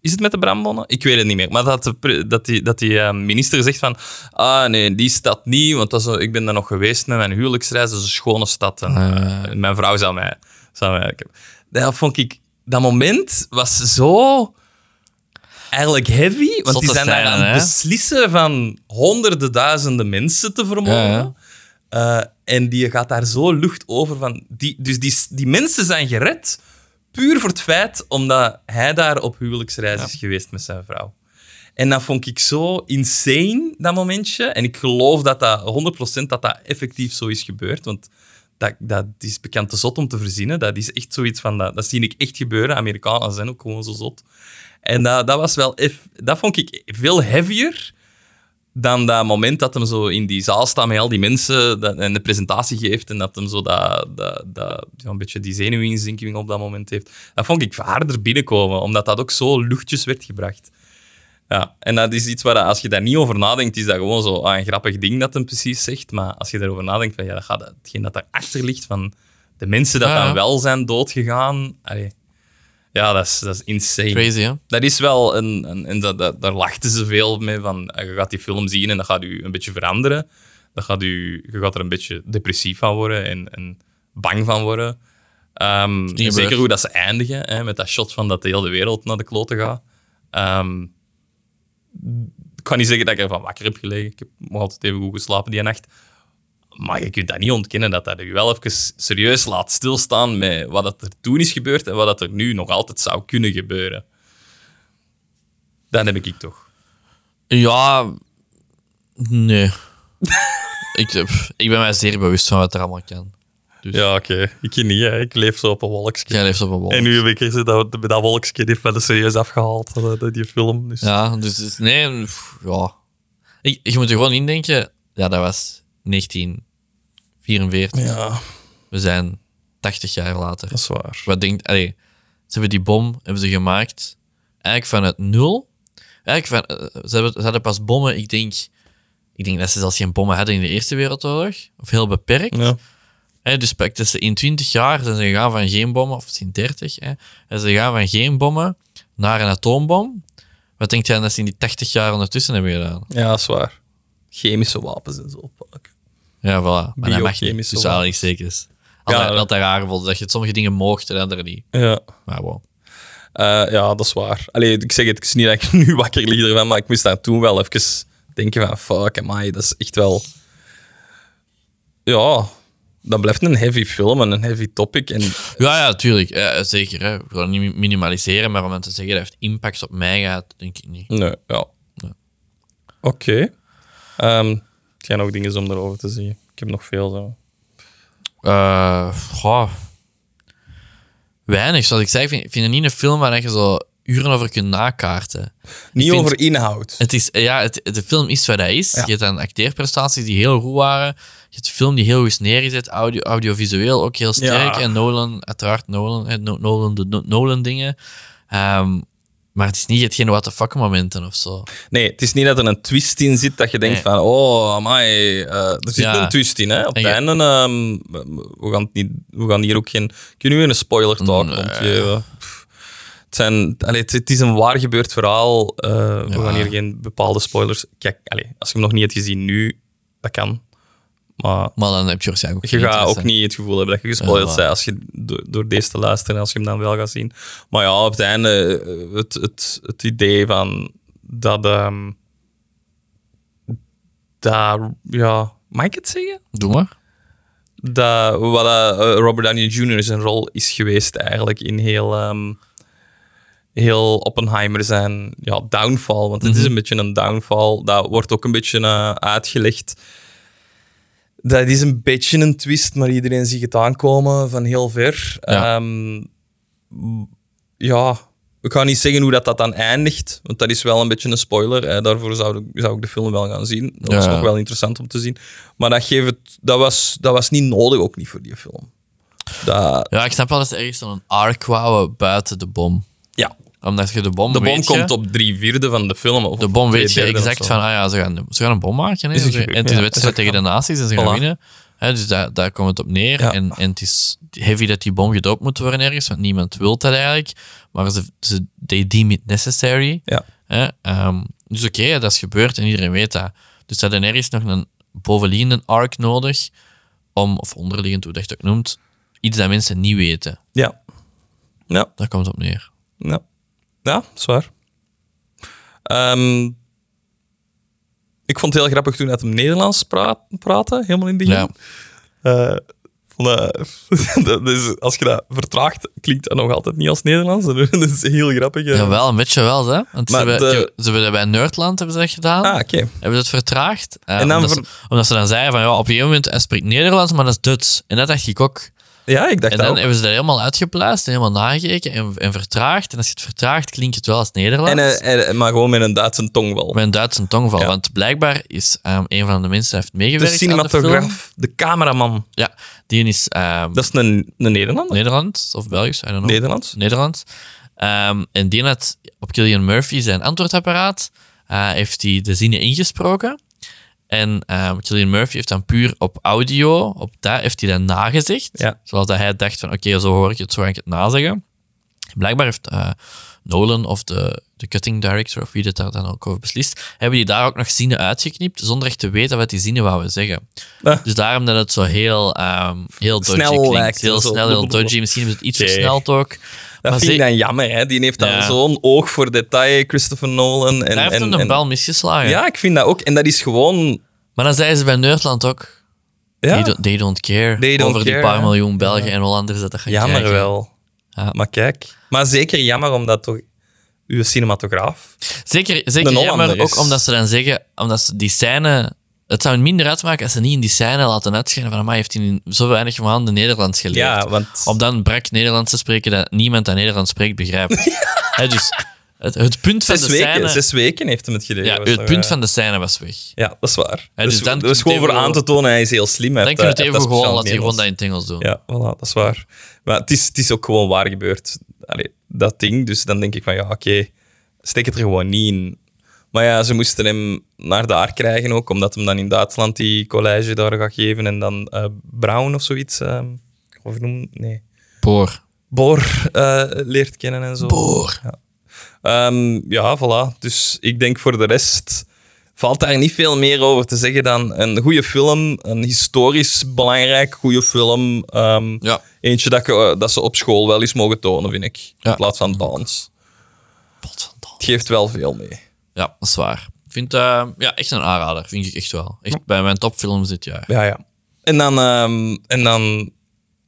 Is het met de brandbonnen? Ik weet het niet meer. Maar dat, de, dat die, dat die eh, minister zegt van... Ah, nee, die stad niet, want dat is, ik ben daar nog geweest met mijn huwelijksreis. Dat is een schone stad. En, Ah. eh, mijn vrouw zou mij... Zou mij dat vond ik... Dat moment was zo... Eigenlijk heavy, want die zijn daar aan het beslissen van honderden duizenden mensen te vermoorden. Ja. Eh, en die gaat daar zo lucht over van... Die, dus die, die mensen zijn gered puur voor het feit omdat hij daar op huwelijksreis is geweest met zijn vrouw. En dat vond ik zo insane, dat momentje. En ik geloof dat dat 100% dat dat effectief zo is gebeurd. Want dat, dat is bekend te zot om te verzinnen. Dat is echt zoiets van... Dat, dat zie ik echt gebeuren. Amerikanen zijn ook gewoon zo zot. En dat, dat was wel... eff- Dat vond ik veel heavier dan dat moment dat hem zo in die zaal staat met al die mensen dat, en de presentatie geeft en dat hem zo dat, dat, dat, ja, een beetje die zenuwinzinking op dat moment heeft. Dat vond ik harder binnenkomen, omdat dat ook zo luchtjes werd gebracht. Ja, en dat is iets waar als je daar niet over nadenkt, is dat gewoon zo ah, een grappig ding dat hem precies zegt. Maar als je daarover nadenkt, van, ja, dat gaat, hetgeen dat daarachter ligt, van de mensen dat Ja, ja. dan wel zijn doodgegaan, allee, ja, dat is, dat is insane. Crazy, hè? Dat is wel een... een en dat, dat, daar lachten ze veel mee van... eh, Je gaat die film zien en dat gaat u een beetje veranderen. Dat gaat u, je gaat er een beetje depressief van worden en, en bang van worden. Ehm, zeker hoe dat ze eindigen, hè, met dat shot van dat de hele wereld naar de kloten gaat. Ehm, ik kan niet zeggen dat ik ervan wakker heb gelegen. Ik heb nog altijd even goed geslapen die nacht. Maar je kunt dat niet ontkennen dat dat je wel even serieus laat stilstaan met wat dat er toen is gebeurd en wat dat er nu nog altijd zou kunnen gebeuren. Dat heb ik toch. Ja, nee. ik, pff, ik ben mij zeer bewust van wat er allemaal kan. Dus Ja, oké. Ik niet, hè. Ik leef zo op een wolkje. jij leeft op een wol. En nu heb ik dat dat wolkje heeft er serieus afgehaald, dat- dat- die film. Dus. Ja, dus, dus nee, pff, ja. Ik, je moet er gewoon indenken, ja, dat was 1944. ja, We zijn 80 jaar later. dat is waar. Wat denkt, allee, ze hebben die bom hebben ze gemaakt eigenlijk vanuit nul. Eigenlijk van, eh, ze, hebben, ze hadden pas bommen, ik denk, ik denk dat ze zelfs geen bommen hadden in de Eerste Wereldoorlog. Of heel beperkt. Ja. Hè, dus pak, tussen in 20 jaar zijn ze gegaan van geen bommen, of in 30, hè, en ze gaan van geen bommen naar een atoombom. Wat denk jij dat ze in die 80 jaar ondertussen hebben gedaan? ja, dat is waar. Chemische wapens en zo. Fuck. Ja, voilà. Maar dat mag niet. Dus aanhalingstekens. Altijd, Ja. altijd raar gevonden dat je sommige dingen mocht en andere niet. Ja. Maar wow. Eh, ja, dat is waar. Allee, ik zeg het, het is niet dat ik nu wakker lig ervan, maar ik moest daar toen wel even denken van, fuck, amai, dat is echt wel... Ja, dat blijft een heavy film en een heavy topic. En Ja, ja, tuurlijk. Ja, zeker. Hè. Ik wil niet minimaliseren, maar om te zeggen dat heeft impact op mij gaat, denk ik niet. nee, ja. Oké. Ehm, heb jij nog dingen om erover te zeggen? Ik heb nog veel zo. Eh, goh. Weinig, zoals ik zei. Ik vind, ik vind het niet een film waar je zo uren over kunt nakaarten. Niet vind- over inhoud. Het is, ja, het, de film is wat hij is. Ja. Je hebt dan acteerprestaties die heel goed waren. Je hebt een film die heel goed is neergezet. Audio, audiovisueel ook heel sterk. Ja. En Nolan, uiteraard Nolan, Nolan, de No- Nolan dingen. Ehm, Maar het is niet hetgeen what the fuck momenten of zo. Nee, het is niet dat er een twist in zit dat je denkt Nee. van, oh, amai, eh, er zit Ja. een twist in. Hè? Op En het einde, ehm, we, gaan het niet, we gaan hier ook geen... Kunnen we een spoiler talk Nee. ontgeven? Pff. Het, zijn, allee, het, het is een waar gebeurd verhaal. Eh, We gaan hier geen bepaalde spoilers... Kijk, allee, als je hem nog niet hebt gezien nu, dat kan. Maar Maar dan heb je waarschijnlijk ook je gaat ook niet het gevoel hebben dat je gespoild Ja, bent als je door, door deze te luisteren en als je hem dan wel gaat zien. Maar ja, op het einde, eh, het, het, het idee van dat. dat, ja, mag ik het zeggen? Doe maar. Dat, wat eh, Robert Downey Jr. zijn rol is geweest eigenlijk in heel, ehm, heel Oppenheimer zijn ja, downfall. Want het is een beetje een downfall. Dat wordt ook een beetje eh, uitgelegd. Dat is een beetje een twist, maar iedereen ziet het aankomen van heel ver. Ja. Ehm, ja, ik ga niet zeggen hoe dat, dat dan eindigt, want dat is wel een beetje een spoiler. Hè. Daarvoor zou ik, zou ik de film wel gaan zien. Dat was Ja. nog wel interessant om te zien. Maar dat, geeft het, dat, was, dat was niet nodig, ook niet voor die film. Dat, Ja, ik snap wel dat ze ergens een arc wouden buiten de bom. Omdat je de bom de bom weet je- komt op drie vierde van de film. Of De bom weet je exact van, ah ja, ze gaan, ze gaan een bom maken. Hè. Is het en het is een Ja, wedstrijd is tegen de nazi's en ze gaan Voilà. winnen. Hè, dus daar, daar komt het op neer. Ja. En, en het is heavy dat die bom gedoopt moet worden ergens, want niemand wil dat eigenlijk. Maar ze, ze they deem it necessary. Ja. Hè. Ehm, dus oké, dat is gebeurd en iedereen weet dat. Dus dat er ergens nog een bovenliggende arc nodig om, of onderliggend, hoe dat je het ook noemt, iets dat mensen niet weten. Ja. Ja, Daar komt het op neer. ja. Ja, zwaar. Ehm, ik vond het heel grappig toen hij hem Nederlands praat, praatte, helemaal in begin. Ja. Is, als je dat vertraagt, klinkt dat nog altijd niet als Nederlands. Dat is heel grappig. eh. Ja, wel, een beetje wel, hè. Want ze Maar hebben, de- ze hebben bij Nerdland hebben ze dat gedaan. Ah, oké. Hebben ze het vertraagd. Eh, En dan omdat, ver- ze, omdat ze dan zeiden van, ja, op een gegeven moment, hij spreekt Nederlands, maar dat is Duits. En dat dacht ik ook. Ja, ik dacht En dan hebben ze dat helemaal uitgepluist en helemaal nagekeken en, en vertraagd. En als je het vertraagt, klinkt het wel als Nederlands. En, eh, eh, maar gewoon met een Duitse tongval. met een Duitse tongval. Ja. Want blijkbaar is ehm, een van de mensen die heeft De meegewerkt aan de film. cinematograaf, de cameraman. Ja, die is ehm, Dat is een, een Nederlander. Nederlands of Belgisch, I don't know. Nederlands. Nederlands. Ehm, en die had op Killian Murphy zijn antwoordapparaat, eh, heeft hij de zinnen ingesproken. En Killian Murphy heeft dan puur op audio, op dat heeft hij dan nagezegd. Ja. Zoals dat hij dacht van, oké, zo hoor ik het, zo ga ik het nazeggen. Blijkbaar heeft eh, Nolan of de, de cutting director, of wie dat daar dan ook over beslist, hebben die daar ook nog zinnen uitgeknipt, zonder echt te weten wat die zinnen wouden zeggen. Ah. Dus daarom dat het zo heel, ehm, heel dodgy Snel klinkt. heel snel, heel dodgy. Misschien is het iets Oké. versneld ook. Dat Maar vind ik dan jammer. Hè? Die heeft dan Ja. zo'n oog voor detail, Christopher Nolan. En, Daar heeft en, hem de en- bal misgeslagen. Ja, ik vind dat ook. En dat is gewoon... Maar dan zeiden ze bij Nerdland ook, Ja, they, don't, they don't care They don't over die paar hè. miljoen Belgen en Hollanders dat dat gaan jammer wel. Ja. Maar kijk. Maar zeker jammer omdat toch uw cinematograaf... Zeker, zeker jammer, ook omdat ze dan zeggen, omdat ze die scène... Het zou minder uitmaken als ze niet in die scène laten uitschijnen van, maar heeft hij in zo weinig maanden Nederlands geleerd. Ja, want... Om dan brak Nederlands te spreken dat niemand dat Nederlands spreekt begrijpt. Dus het, het punt van Zes de weken, scène... zes weken heeft hem het geleerd. ja, het punt van de scène was weg. Ja, dat is waar. Dus dus dan gewoon voor even- aan te tonen, hij is heel slim. Dan kun je het eh, even dat gewoon laten gewoon dat in het Engels doen. Ja, voilà, dat is waar. Maar het is, het is ook gewoon waar gebeurd. Allee, dat ding. Dus dan denk ik van ja, oké, steek het er gewoon niet in. Maar ja, ze moesten hem naar daar krijgen ook, omdat hem dan in Duitsland die college daar gaat geven en dan eh Brown of zoiets. ehm of noem, nee. Boor. Boor eh, leert kennen en zo. Boor. Ja. Ehm, ja, voilà. Dus ik denk voor de rest valt daar niet veel meer over te zeggen dan een goede film, een historisch belangrijk goede film. Ehm, Ja. Eentje dat, je, eh, dat ze op school wel eens mogen tonen, vind ik. Ja. In plaats van dans. Het geeft wel veel mee. Ja, dat is waar. Ik vind eh, ja, echt een aanrader, vind ik echt wel. Echt bij mijn topfilms dit jaar. Ja, ja. En dan, ehm, en dan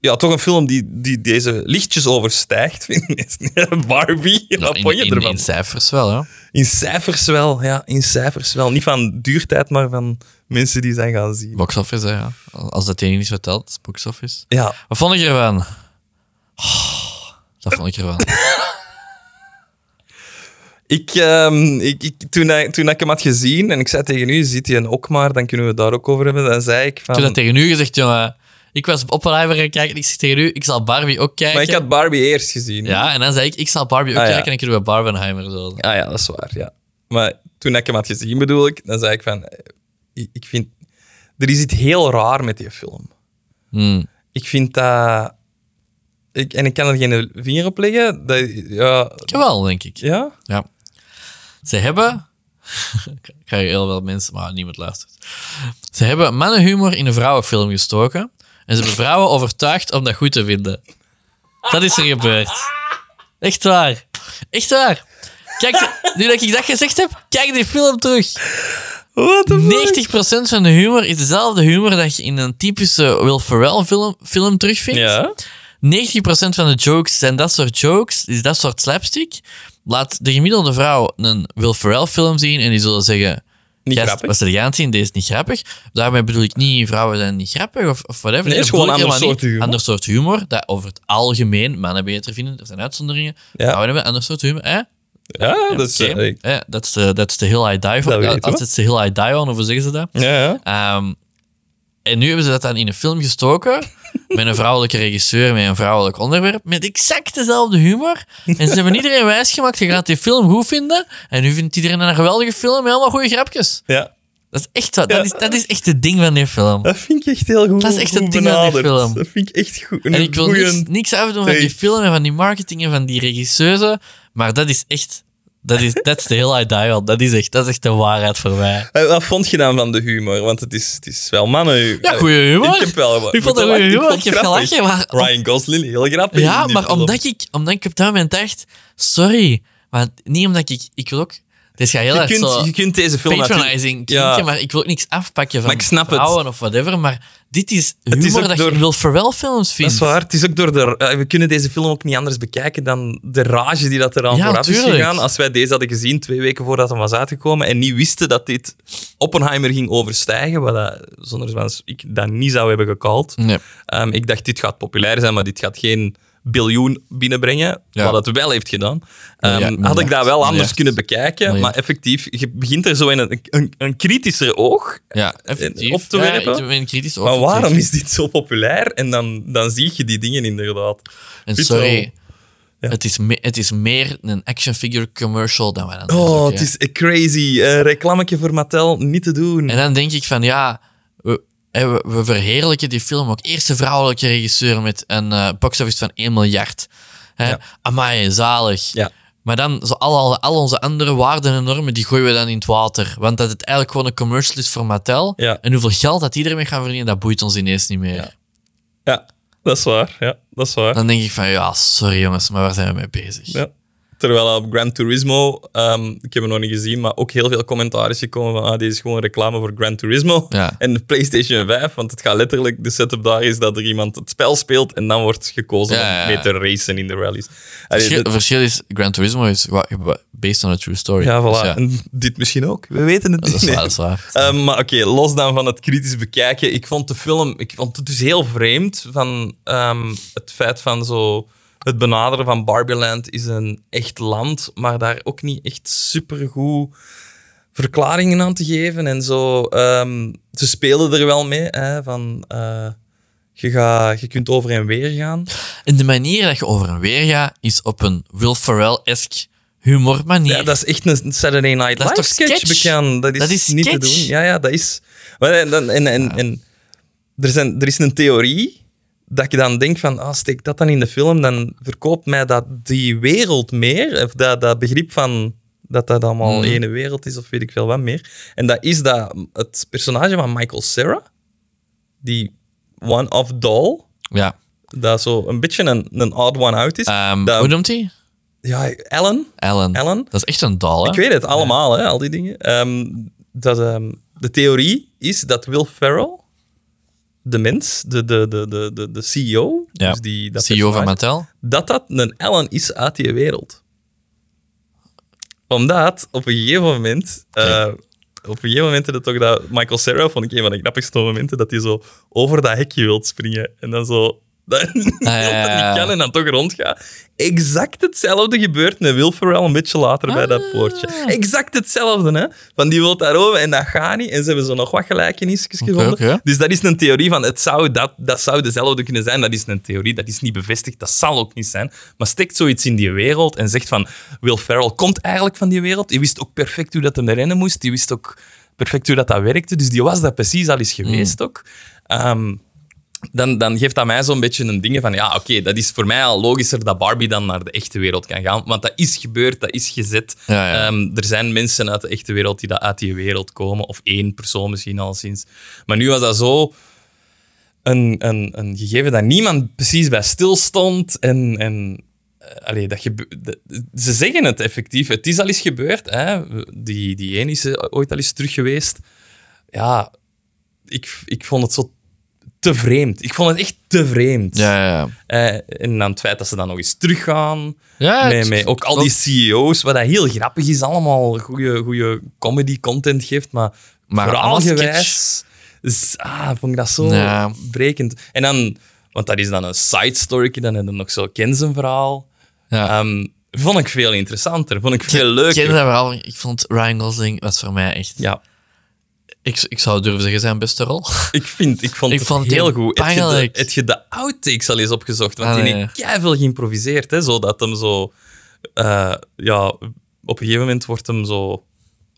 ja, toch een film die, die deze lichtjes overstijgt, vind ik. Barbie, Ja, wat in, vond je ervan? in cijfers wel, hè. In cijfers wel, ja, in cijfers wel. Niet van duurtijd, maar van mensen die zijn gaan zien. Box office, hè, ja. Als dat één is verteld, box office. Ja, Wat vond ik ervan? Oh, dat vond ik ervan. ik, ehm, ik, ik, toen, hij, toen ik hem had gezien en ik zei tegen u, ziet hij een ook maar, dan kunnen we het daar ook over hebben. Dan zei ik van... Toen dat tegen u gezegd, jongen, Ik was Oppenheimer gaan kijken en ik zeg tegen u, ik zal Barbie ook kijken. Maar ik had Barbie eerst gezien. Ja, en dan zei ik, ik zal Barbie ook Ah, ja. kijken en ik doe bij Barbenheimer zo. Ah ja, dat is waar, ja. Maar toen ik hem had gezien, bedoel ik, dan zei ik van... eh, Ik, ik vind... Er is iets heel raar met die film. Hmm. Ik vind dat... Ik, en ik kan er geen vinger op leggen. Dat, ja, Jawel, denk ik. ja? Ja. Ze hebben... ik ga je heel veel mensen, maar niemand luistert. Ze hebben mannenhumor in een vrouwenfilm gestoken en ze hebben vrouwen overtuigd om dat goed te vinden. Dat is er gebeurd. Echt waar. Echt waar. Kijk, nu dat ik dat gezegd heb, kijk die film terug. What the 90% van de humor is dezelfde humor dat je in een typische Will Ferrell film, film terugvindt. Ja? 90% van de jokes zijn dat soort jokes, is dat soort slapstick. Laat de gemiddelde vrouw een Will Ferrell film zien en die zullen zeggen... Niet "Gast, grappig. Wat ze er aan het zien, deze is niet grappig. Daarmee bedoel ik niet, vrouwen zijn niet grappig of, of whatever. Nee, het is gewoon ik ander soort humor. Ander soort humor, dat over het algemeen mannen beter vinden. Er zijn uitzonderingen. Vrouwen hebben een ander soort humor. Eh? Ja, dat is... Dat is de, hill I die on. Dat is de hill I die on, of hoe zeggen ze dat? ja, ja. Ehm, en nu hebben ze dat dan in een film gestoken. Met een vrouwelijke regisseur, met een vrouwelijk onderwerp. Met exact dezelfde humor. En ze hebben iedereen wijsgemaakt. Je gaat die film goed vinden. En nu vindt iedereen een geweldige film met allemaal goede grapjes. ja. Dat is echt wat. Dat is, dat is echt het ding van die film. Dat vind ik echt heel goed Dat is echt het ding aan die film. Dat vind ik echt goed. En ik wil niks, niks afdoen van die film en van die marketing en van die regisseuze. Maar dat is echt. Dat is that's the hill I die on. Dat is echt, dat is echt de waarheid voor mij. Eh, Wat vond je dan van de humor? Want het is, het is wel mannen. Ja, goede humor. Ik heb wel Ik vond dat goede humor. Ik heb gelachen, maar Ryan Gosling, heel grappig. Ja, maar omdat ik, omdat ik op dat moment dacht, sorry, maar niet omdat ik, ik wil ook, gaat heel je erg kunt, zo je kunt deze film patronizing Ja. maar ik wil ook niks afpakken van Maar ik snap het. vrouwen of whatever, maar dit is humor is ook dat door- je in Will Ferrell films Dat vindt. is waar. Het is ook door de... eh, we kunnen deze film ook niet anders bekijken dan de rage die dat er aan Ja, vooraf is gegaan. Als wij deze hadden gezien twee weken voordat hij was uitgekomen en niet wisten dat dit Oppenheimer ging overstijgen, wat dat, zonder dat ik dat niet zou hebben. Nee. Ehm, ik dacht, dit gaat populair zijn, maar dit gaat geen biljoen binnenbrengen, Ja. wat het wel heeft gedaan. Ehm, had ik dat wel anders kunnen bekijken, maar effectief, je begint er zo in een, een, een kritischer oog Ja, effectief. op te werpen. ben kritisch maar ook. waarom is dit zo populair? En dan, dan zie je die dingen inderdaad. En sorry, Ja. het, is het is meer een action figure commercial dan wat anders. Oh, het is crazy. Eh reclametje voor Mattel, niet te doen. En dan denk ik van ja, we, we, verheerlijken die film ook. Eerste vrouwelijke regisseur met een eh box-office van 1 miljard. Hè? Ja. Amai, zalig. Ja. Maar dan, zo al, al, al onze andere waarden en normen, die gooien we dan in het water. Want dat het eigenlijk gewoon een commercial is voor Mattel. Ja. En hoeveel geld dat die ermee gaan verdienen, dat boeit ons ineens niet meer. Ja, dat is waar. Ja, dat is waar. Dan denk ik van, ja, sorry jongens, maar waar zijn we mee bezig? Ja. Terwijl op Gran Turismo, ehm, ik heb hem nog niet gezien, maar ook heel veel commentaar is gekomen van ah, deze is gewoon reclame voor Gran Turismo Ja. en de PlayStation 5, want het gaat letterlijk, de setup daar is dat er iemand het spel speelt en dan wordt gekozen Ja, om mee te racen in de rallies. Allee, Verschil, dat- verschil is, Gran Turismo is based on a true story. ja, voilà. Dus En dit misschien ook. We weten het niet. dat is waar. Ehm, maar oké, los dan van het kritisch bekijken. Ik vond de film ik vond het dus heel vreemd van ehm, het feit van zo. Het benaderen van Barbieland is een echt land, maar daar ook niet echt supergoed verklaringen aan te geven. En zo, ehm, ze spelen er wel mee, hè, van eh, je, gaat, je kunt over en weer gaan. En de manier dat je over en weer gaat, is op een Will Ferrell-esque humor manier. Ja, dat is echt een Saturday Night Live sketch, sketch? bekend. Dat is, Dat is niet te doen. Ja, ja, dat is... En, en, en, en er, zijn, er is een theorie dat je dan denkt van, ah, steek dat dan in de film, dan verkoopt mij dat die wereld meer, of dat, dat begrip van dat dat allemaal Mhm. ene wereld is, of weet ik veel wat meer. En dat is dat het personage van Michael Cera, die one-off doll, ja. dat zo een beetje een, een odd one out is. Dat- hoe noemt hij? ja, Ellen, Alan. Ellen, Dat is echt een dal, hè? ik weet het, allemaal, hè, al die dingen. Ehm, dat, ehm, de theorie is dat Will Ferrell, de mens, de, de, de, de, de, CEO, Ja. dus die, dat CEO van Mattel. dat dat een Ellen is uit die wereld. Omdat op een gegeven moment, eh, op een gegeven moment het toch dat Michael Cera, vond ik een van de grappigste momenten, dat hij zo over dat hekje wilt springen en dan zo Dat, dat niet kan en dan toch rondgaat. Exact hetzelfde gebeurt met Will Ferrell een beetje later bij dat Ah. poortje. Exact hetzelfde, hè. Van die wil daarover en dat gaat niet. En ze hebben zo nog wat gelijkenisjes gevonden. Dus dat is een theorie van, het zou dat, dat zou dezelfde kunnen zijn. Dat is een theorie, dat is niet bevestigd, dat zal ook niet zijn. Maar steekt zoiets in die wereld en zegt van, Will Ferrell komt eigenlijk van die wereld. Die wist ook perfect hoe dat hem rennen moest. Die wist ook perfect hoe dat, dat werkte. Dus die was dat precies al eens geweest ook. Ehm, dan, dan geeft dat mij zo'n beetje een ding van, ja, oké, dat is voor mij al logischer dat Barbie dan naar de echte wereld kan gaan. Want dat is gebeurd, dat is gezet. Ja, ja. Ehm, er zijn mensen uit de echte wereld die dat uit die wereld komen. Of één persoon misschien al sinds. Maar nu was dat zo een, een, een gegeven dat niemand precies bij stilstond. En, en eh, allee, dat ze zeggen het effectief. Het is al eens gebeurd. Hè? Die, die ene is ooit al eens terug geweest. Ja, ik, ik vond het zo te vreemd. Ik vond het echt te vreemd. Ja, ja, ja. Eh, en dan het feit dat ze dan nog eens teruggaan. Ja, met, ook al die CEO's, wat dat heel grappig is, allemaal goede, goede comedy content geeft, maar, Maar verhaalgewijs ah, vond ik dat zo Ja. brekend. En dan, want dat is dan een side story, dan heb je nog zo Kenzen verhaal. ja. Ehm, vond ik veel interessanter, vond ik veel ken leuker. dat wel. Ik vond Ryan Gosling was voor mij echt... Ja, Ik, ik zou durven zeggen zijn beste rol. ik, vind, ik vond Ik het vond heel goed. Heb je, de, heb je de outtakes al eens opgezocht? Want Ah, die heeft veel geïmproviseerd, hè, zodat hem zo... eh, ja, op een gegeven moment wordt hem zo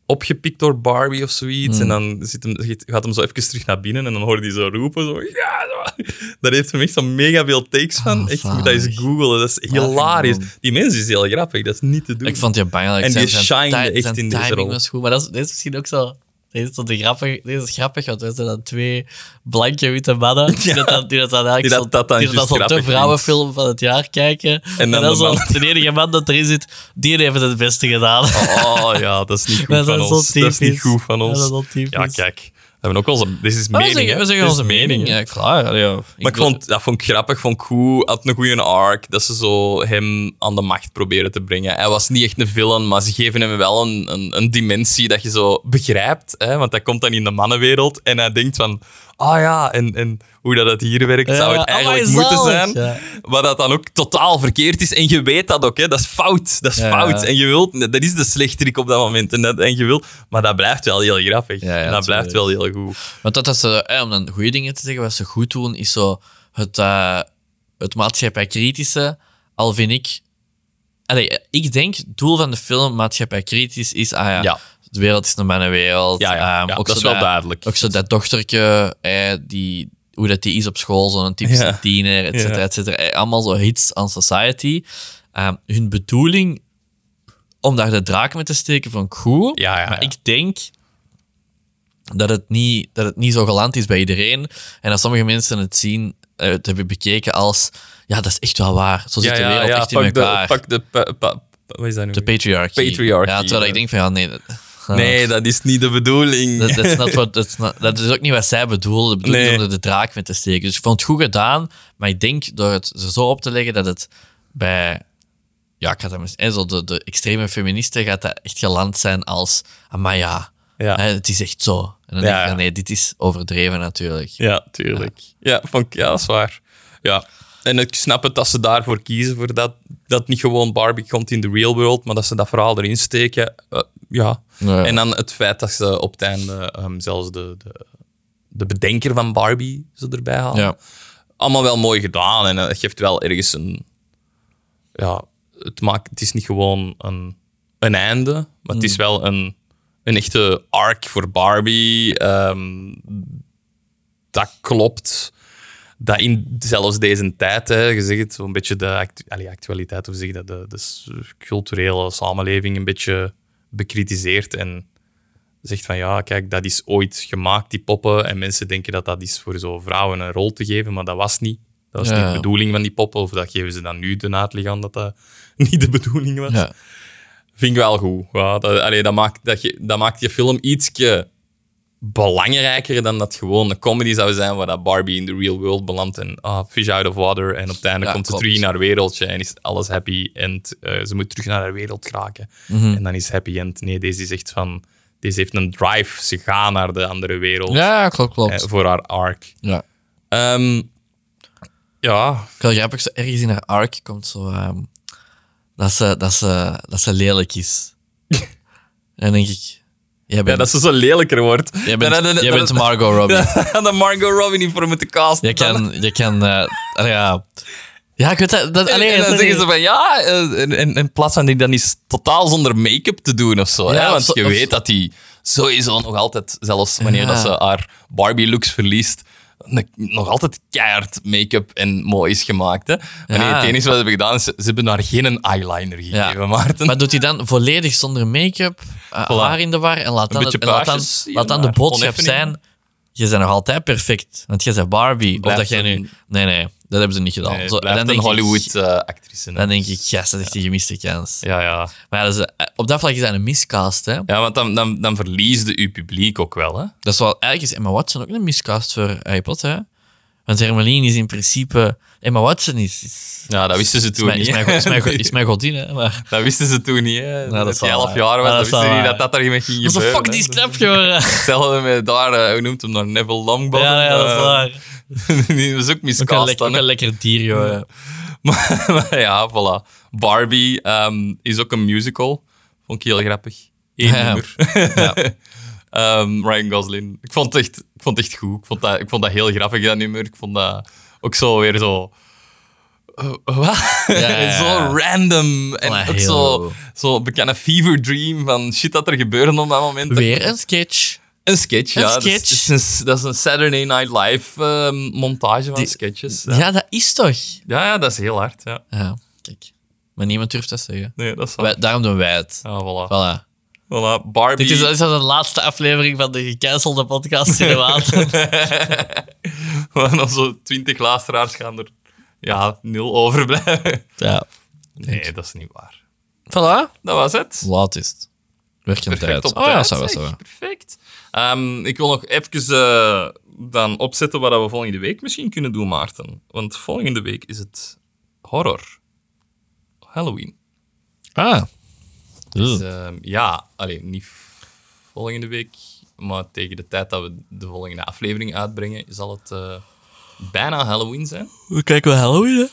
opgepikt door Barbie of zoiets. Hmm. En dan zit hem, gaat hem zo even terug naar binnen en dan hoor hij zo roepen. Zo, ja, zo. Daar heeft hem echt zo mega veel takes van. Ah, echt, je moet dat eens zalig. googlen. Dat is hilarisch. Die mens is heel grappig. Dat is niet te doen. Ik vond die bangelijk. En die ti- echt in deze rol. was goed. Maar dat is, dit is misschien ook zo... Deze is, de grappig, deze is grappig, want er zijn dan twee blanke witte mannen die, dat, dan, die dat dan eigenlijk Die dat- dat dan die dat zo de vrouwenfilm van het jaar kijken. En dan dan, de zo, man- de enige man dat erin zit, die heeft het beste gedaan. Oh ja, dat is niet goed Dat is van ons. Dat is niet goed van ons. is. Ja, kijk. We hebben ook onze... Dit is we mening, zeggen, we zeggen onze mening. Ja, klaar. Ja, Maar ik vond, dat vond ik grappig, vond ik goed. Had een goede arc, dat ze zo hem aan de macht proberen te brengen. Hij was niet echt een villain, maar ze geven hem wel een, een, een dimensie dat je zo begrijpt. Hè? Want hij komt dan in de mannenwereld en hij denkt van... Ah ja, en, en hoe dat het hier werkt, zou het eigenlijk moeten zalig, zijn. ja. Maar dat dan ook totaal verkeerd is. En je weet dat ook, hè? dat is fout. Dat is Ja, fout. En je wilt... Dat is de slechterik op dat moment. En, dat, en je wilt... Maar dat blijft wel heel grappig. En dat blijft wel heel goed. Want dat is, eh, eh, om dan goede dingen te zeggen, wat ze goed doen, is zo het, eh het maatschappij-kritische. Al vind ik... Allee, ik denk, het doel van de film, maatschappij-kritisch, is... Ah ja, de wereld is een mannenwereld. Ja, ja, Ehm, ja, ook dat is wel duidelijk. Ook zo dat dochtertje, eh, die, hoe dat die is op school, zo'n typische Ja. tiener, et cetera, Ja. et cetera. Eh, Allemaal zo hits on society. Ehm, hun bedoeling om daar de draak mee te steken. Ja, ja, maar ik denk dat het, niet, dat het niet zo geland is bij iedereen. En dat sommige mensen het zien, eh, het hebben bekeken als... Ja, dat is echt wel waar. Zo zit de wereld echt in fuck de- elkaar. fuck de... pa- pa- wat is dat nu? de patriarchy. Patriarchy, Ja, terwijl ja. ik denk van, ja, nee... Dat, Nee, dat is niet de bedoeling. dat, is not what- dat, is not- dat is ook niet wat zij bedoelde. De bedoeling Nee. om er de draak mee te steken. Dus ik vond het goed gedaan, maar ik denk door het zo op te leggen dat het bij... Ja, ik ga Zo de, de extreme feministen gaat dat echt geland zijn als... Maar ja, Ja. hè, het is echt zo. En dan Ja, denk ik, nee, dit is overdreven natuurlijk. Ja, tuurlijk. Ja, vond ik, ja, dat is waar. Ja. En ik snap het dat ze daarvoor kiezen, voor dat, dat niet gewoon Barbie komt in de real world, maar dat ze dat verhaal erin steken. Eh, ja. Ja. En dan het feit dat ze op het einde ehm, zelfs de, de, de bedenker van Barbie ze erbij halen. Ja. Allemaal wel mooi gedaan en het geeft wel ergens een... Ja, het, maakt, het is niet gewoon een, een einde, maar het is wel een, een echte arc voor Barbie. Ehm, dat klopt. Dat in zelfs deze tijd, hè, je zegt zo'n beetje de allee, actualiteit, of zeg dat, de, de culturele samenleving een beetje bekritiseert en zegt van ja, kijk, dat is ooit gemaakt, die poppen, en mensen denken dat dat is voor zo vrouwen een rol te geven, maar dat was niet. Dat was Ja. niet de bedoeling van die poppen, of dat geven ze dan nu de uitleg aan dat dat niet de bedoeling was. Ja. Vind ik wel goed. Ja, dat, allee, dat, maakt, dat, je, dat maakt je film ietsje belangrijker dan dat gewoon een comedy zou zijn waar dat Barbie in de real world belandt en ah, fish out of water en op het einde Ja, komt ze terug naar haar wereldje en is alles happy en eh, ze moet terug naar haar wereld geraken. Mhm. En dan is happy end. Nee, deze is echt van... Deze heeft een drive. Ze gaan naar de andere wereld ja, klopt, eh, klopt. voor haar arc. Ja. Ehm, Ja, Ik wel grappig, zo ergens in haar arc komt zo... ehm, dat, ze, dat, ze, dat ze lelijk is. en dan denk ik... Ja dat ze zo lelijker wordt. jij bent, En dan- jij bent Margot Robbie. dan- dan Margot Robbie niet voor moeten casten. Je kan... Je kan eh, ja... Ja, ik weet dat... dat En, en dan zeggen ze van ja, eh, en, en in plaats van die dan is totaal zonder make-up te doen of zo. Ja, hè? Want zo- je weet dat die sowieso nog altijd, zelfs wanneer Ja. dat ze haar Barbie-looks verliest, nog altijd keihard make-up en mooi is gemaakt. Hè? Wanneer Ja. het enige wat ze hebben gedaan is, ze, ze hebben haar geen eyeliner gegeven, Maarten. Maar doet hij dan volledig zonder make-up, uh, Voilà. haar in de war en laat dan, beetje het- en laat dan, laat dan de boodschap zijn... Je bent nog altijd perfect, want jij bent Barbie. Of dat jij nu... Nee, nee, dat hebben ze niet gedaan. Nee, Zo, dan een Hollywood-actrice. Dan denk ik, yes, dat is die gemiste kans. ja, ja. Maar ja, dat is, eh, op dat vlak is dat een miscast, hè. ja, want dan, dan, dan verliesde uw publiek ook wel. Hè? Dat is wel... Eigenlijk is Emma Watson ook een miscast voor Harry Potter, hè. Want Hermeline is in principe... Emma Watson is... is Ja, dat wisten ze is toen mijn, niet. is, mijn, is, mijn, is godin, hè. Maar... Dat wisten ze toen niet. Hè. dat dat is elf waar. jaar was, dat is wisten ze niet dat dat ging Dat is een gebeuren. fuck die hè. snap geworden. Hetzelfde met daar, hoe noemt hem dan? Neville Longbottom. Ja, ja, dat is eh, waar. die was ook miscast ook een lekker dier, joh. ja. Maar, maar ja, voilà. Barbie ehm, is ook een musical. Vond ik heel grappig. Eén Ja. Ehm, Ryan Gosling. Ik vond, het echt, ik vond het echt goed. Ik vond, dat, ik vond dat heel grappig, dat nummer. Ik vond dat ook zo weer zo... eh, wat? Ja, ja, ja. zo random. En ook heel- zo, zo bekende fever dream van shit dat er gebeurde op dat moment. Weer een sketch. Een sketch, Een ja. Dat is- sketch. Dat is, een, dat is een Saturday Night Live ehm, montage van Die- sketches. Ja. Dat is toch? ja, ja, dat is heel hard. Ja. Ja, kijk. Maar niemand durft dat zeggen. Nee, dat is. Wij, daarom doen wij het. Voilà. Voilà. Voilà. Barbie. Dit is, is de laatste aflevering van de gecancelde podcast Cinemaat. Maar nog zo twintig luisteraars gaan er ja, nul overblijven. ja. Nee, dat is niet waar. Voilà. Dat was het. Laat is het. Tijd. Oh ja, was zo. Perfect. Ehm, ik wil nog even eh, dan opzetten wat we volgende week misschien kunnen doen, Maarten. Want volgende week is het horror. Halloween. Ah. Dus, ehm, ja, alleen niet volgende week, maar tegen de tijd dat we de volgende aflevering uitbrengen, zal het eh, bijna Halloween zijn. We kijken wel Halloween, hè?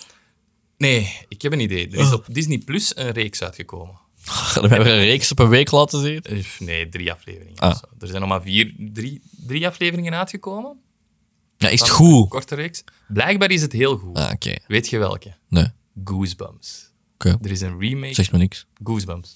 Nee, ik heb een idee. Er is op Disney Plus een reeks uitgekomen. We hebben een reeks op een week laten zien. Nee, drie afleveringen. Ah. Er zijn nog maar vier, drie, drie afleveringen uitgekomen. Ja, is het goed? Korte reeks. Blijkbaar is het heel goed. Ah, oké. Weet je welke? Nee. Goosebumps. Oké. Er is een remake. Zegt me niks. Goosebumps.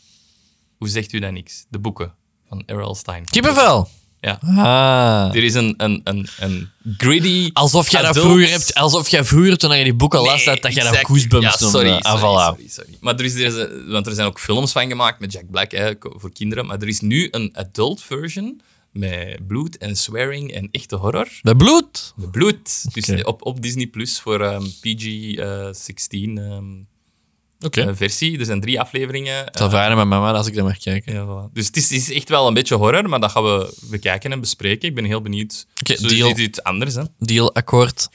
Hoe zegt u dat niks? De boeken van R.L. Stein. Kippenvel. Ja. Ah. Er is een, een, een, een griddy... Alsof jij dat vroeger hebt, alsof jij vroeger toen je die boeken las, Nee, dat, dat jij dat. Goosebumps ja, noemde. sorry, Ah, sorry, voilà. sorry, sorry. Maar er is, er is want er zijn ook films van gemaakt met Jack Black hè, voor kinderen. Maar er is nu een adult version met bloed en swearing en echte horror. Met bloed. Met bloed. Dus op, op Disney Plus voor ehm, PG-16 ehm, Oké. Eh, versie. Er zijn drie afleveringen. Ik zal vragen met mama als ik dat mag kijken. Ja, voilà. Dus het is, het is echt wel een beetje horror, maar dat gaan we bekijken en bespreken. Ik ben heel benieuwd. Oké, Zo deal. is iets anders, hè? Deal, akkoord.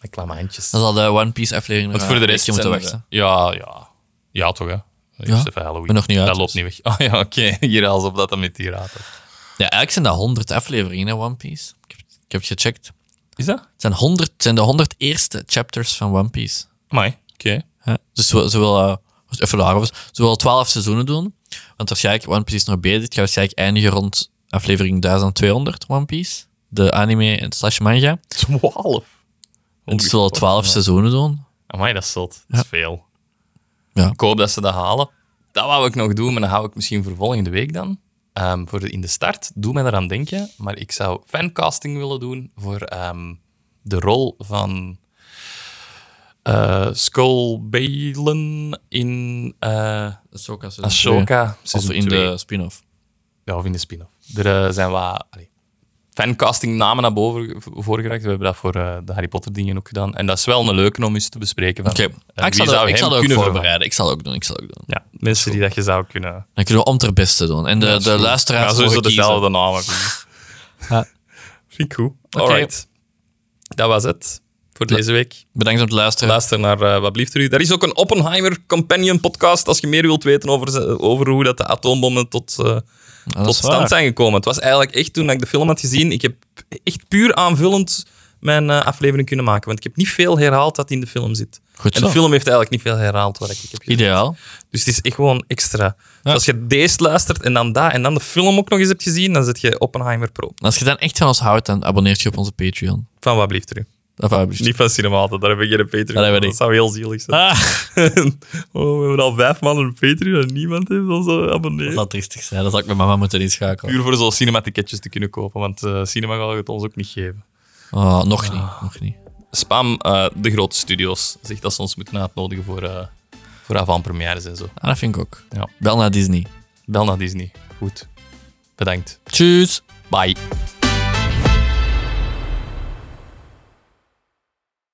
Met klamantjes. Dat zal de One Piece aflevering Want nog voor de een rest moeten we- wachten. Ja, ja. Ja, toch, hè? Ja, even Halloween. nog niet uit, Dat loopt dus. niet weg. Oh ja, oké. Hier als op dat dat met die raad. Ja, eigenlijk zijn dat 100 afleveringen, hè, One Piece. Ik heb, ik heb het gecheckt. Is dat? Het zijn, 100, het zijn de 100 eerste chapters van One Piece. Mai. Oké. Dus ze, ze willen, eh, even daarover, ze 12 seizoenen doen. Want waarschijnlijk, One Piece is nog bezig. Het gaat waarschijnlijk eindigen rond aflevering 1200, One Piece. De anime en slash manga. 12. En ze willen 12 seizoenen doen. Amai, dat is zot. Dat is veel. Ja. Ik hoop dat ze dat halen. Dat wou ik nog doen, maar dat hou ik misschien voor volgende week dan. Ehm, voor de, in de start, doe mij eraan denken. Maar ik zou fancasting willen doen voor ehm, de rol van eh Skull Balen in Ahsoka. Ahsoka. Of in twee. de spin-off. Ja, of in de spin-off. Er eh, zijn wat allee, fancasting namen naar boven ge- voorgebracht. We hebben dat voor de Harry Potter dingen ook gedaan. En dat is wel een leuke om eens te bespreken. Van, Ah, ik zal, dat- ik zal ook kunnen voorbereiden. Ik zal het ook doen. Ik zal ook doen. Ja, mensen die dat je zou kunnen... Dan kunnen we om ter beste doen. En de, de luisteraars Ja, sowieso dezelfde namen. Ja. Vind ik goed. Alright. Dat was het voor deze week. Bedankt om het luisteren. Luister naar eh, Wat blieft er u. Er is ook een Oppenheimer Companion podcast als je meer wilt weten over, over hoe dat de atoombommen tot, eh, tot stand waar. zijn gekomen. Het was eigenlijk echt toen ik de film had gezien, ik heb echt puur aanvullend mijn eh, aflevering kunnen maken. Want ik heb niet veel herhaald dat in de film zit. Goed En de film heeft eigenlijk niet veel herhaald wat ik heb gezien. Ideaal. Dus het is echt gewoon extra. Dus als je deze luistert en dan dat en dan de film ook nog eens hebt gezien, dan zit je Oppenheimer Pro. Als je dan echt van ons houdt, dan abonneert je op onze Patreon. Van wat blieft er u? Of alsjeblieft. Niet van Cinematen, daar heb ik geen Patreon. Dat dat zou heel zielig zijn. Ah, oh, we hebben al vijf maanden een Patreon en niemand heeft ons dat abonneerd. zal triestig zijn. Dat zal ik met mama moeten inschakelen. Puur voor zo cinematicketjes te kunnen kopen, want eh, cinema gaat het ons ook niet geven. Oh, nog niet. Nog niet. Spam eh, de grote studio's. Zeg dat ze ons moeten uitnodigen voor, eh voor avant-premières en zo. Ah, dat vind ik ook. Ja. Bel naar Disney. Bel naar Disney. Goed. Bedankt. Tjus. Bye.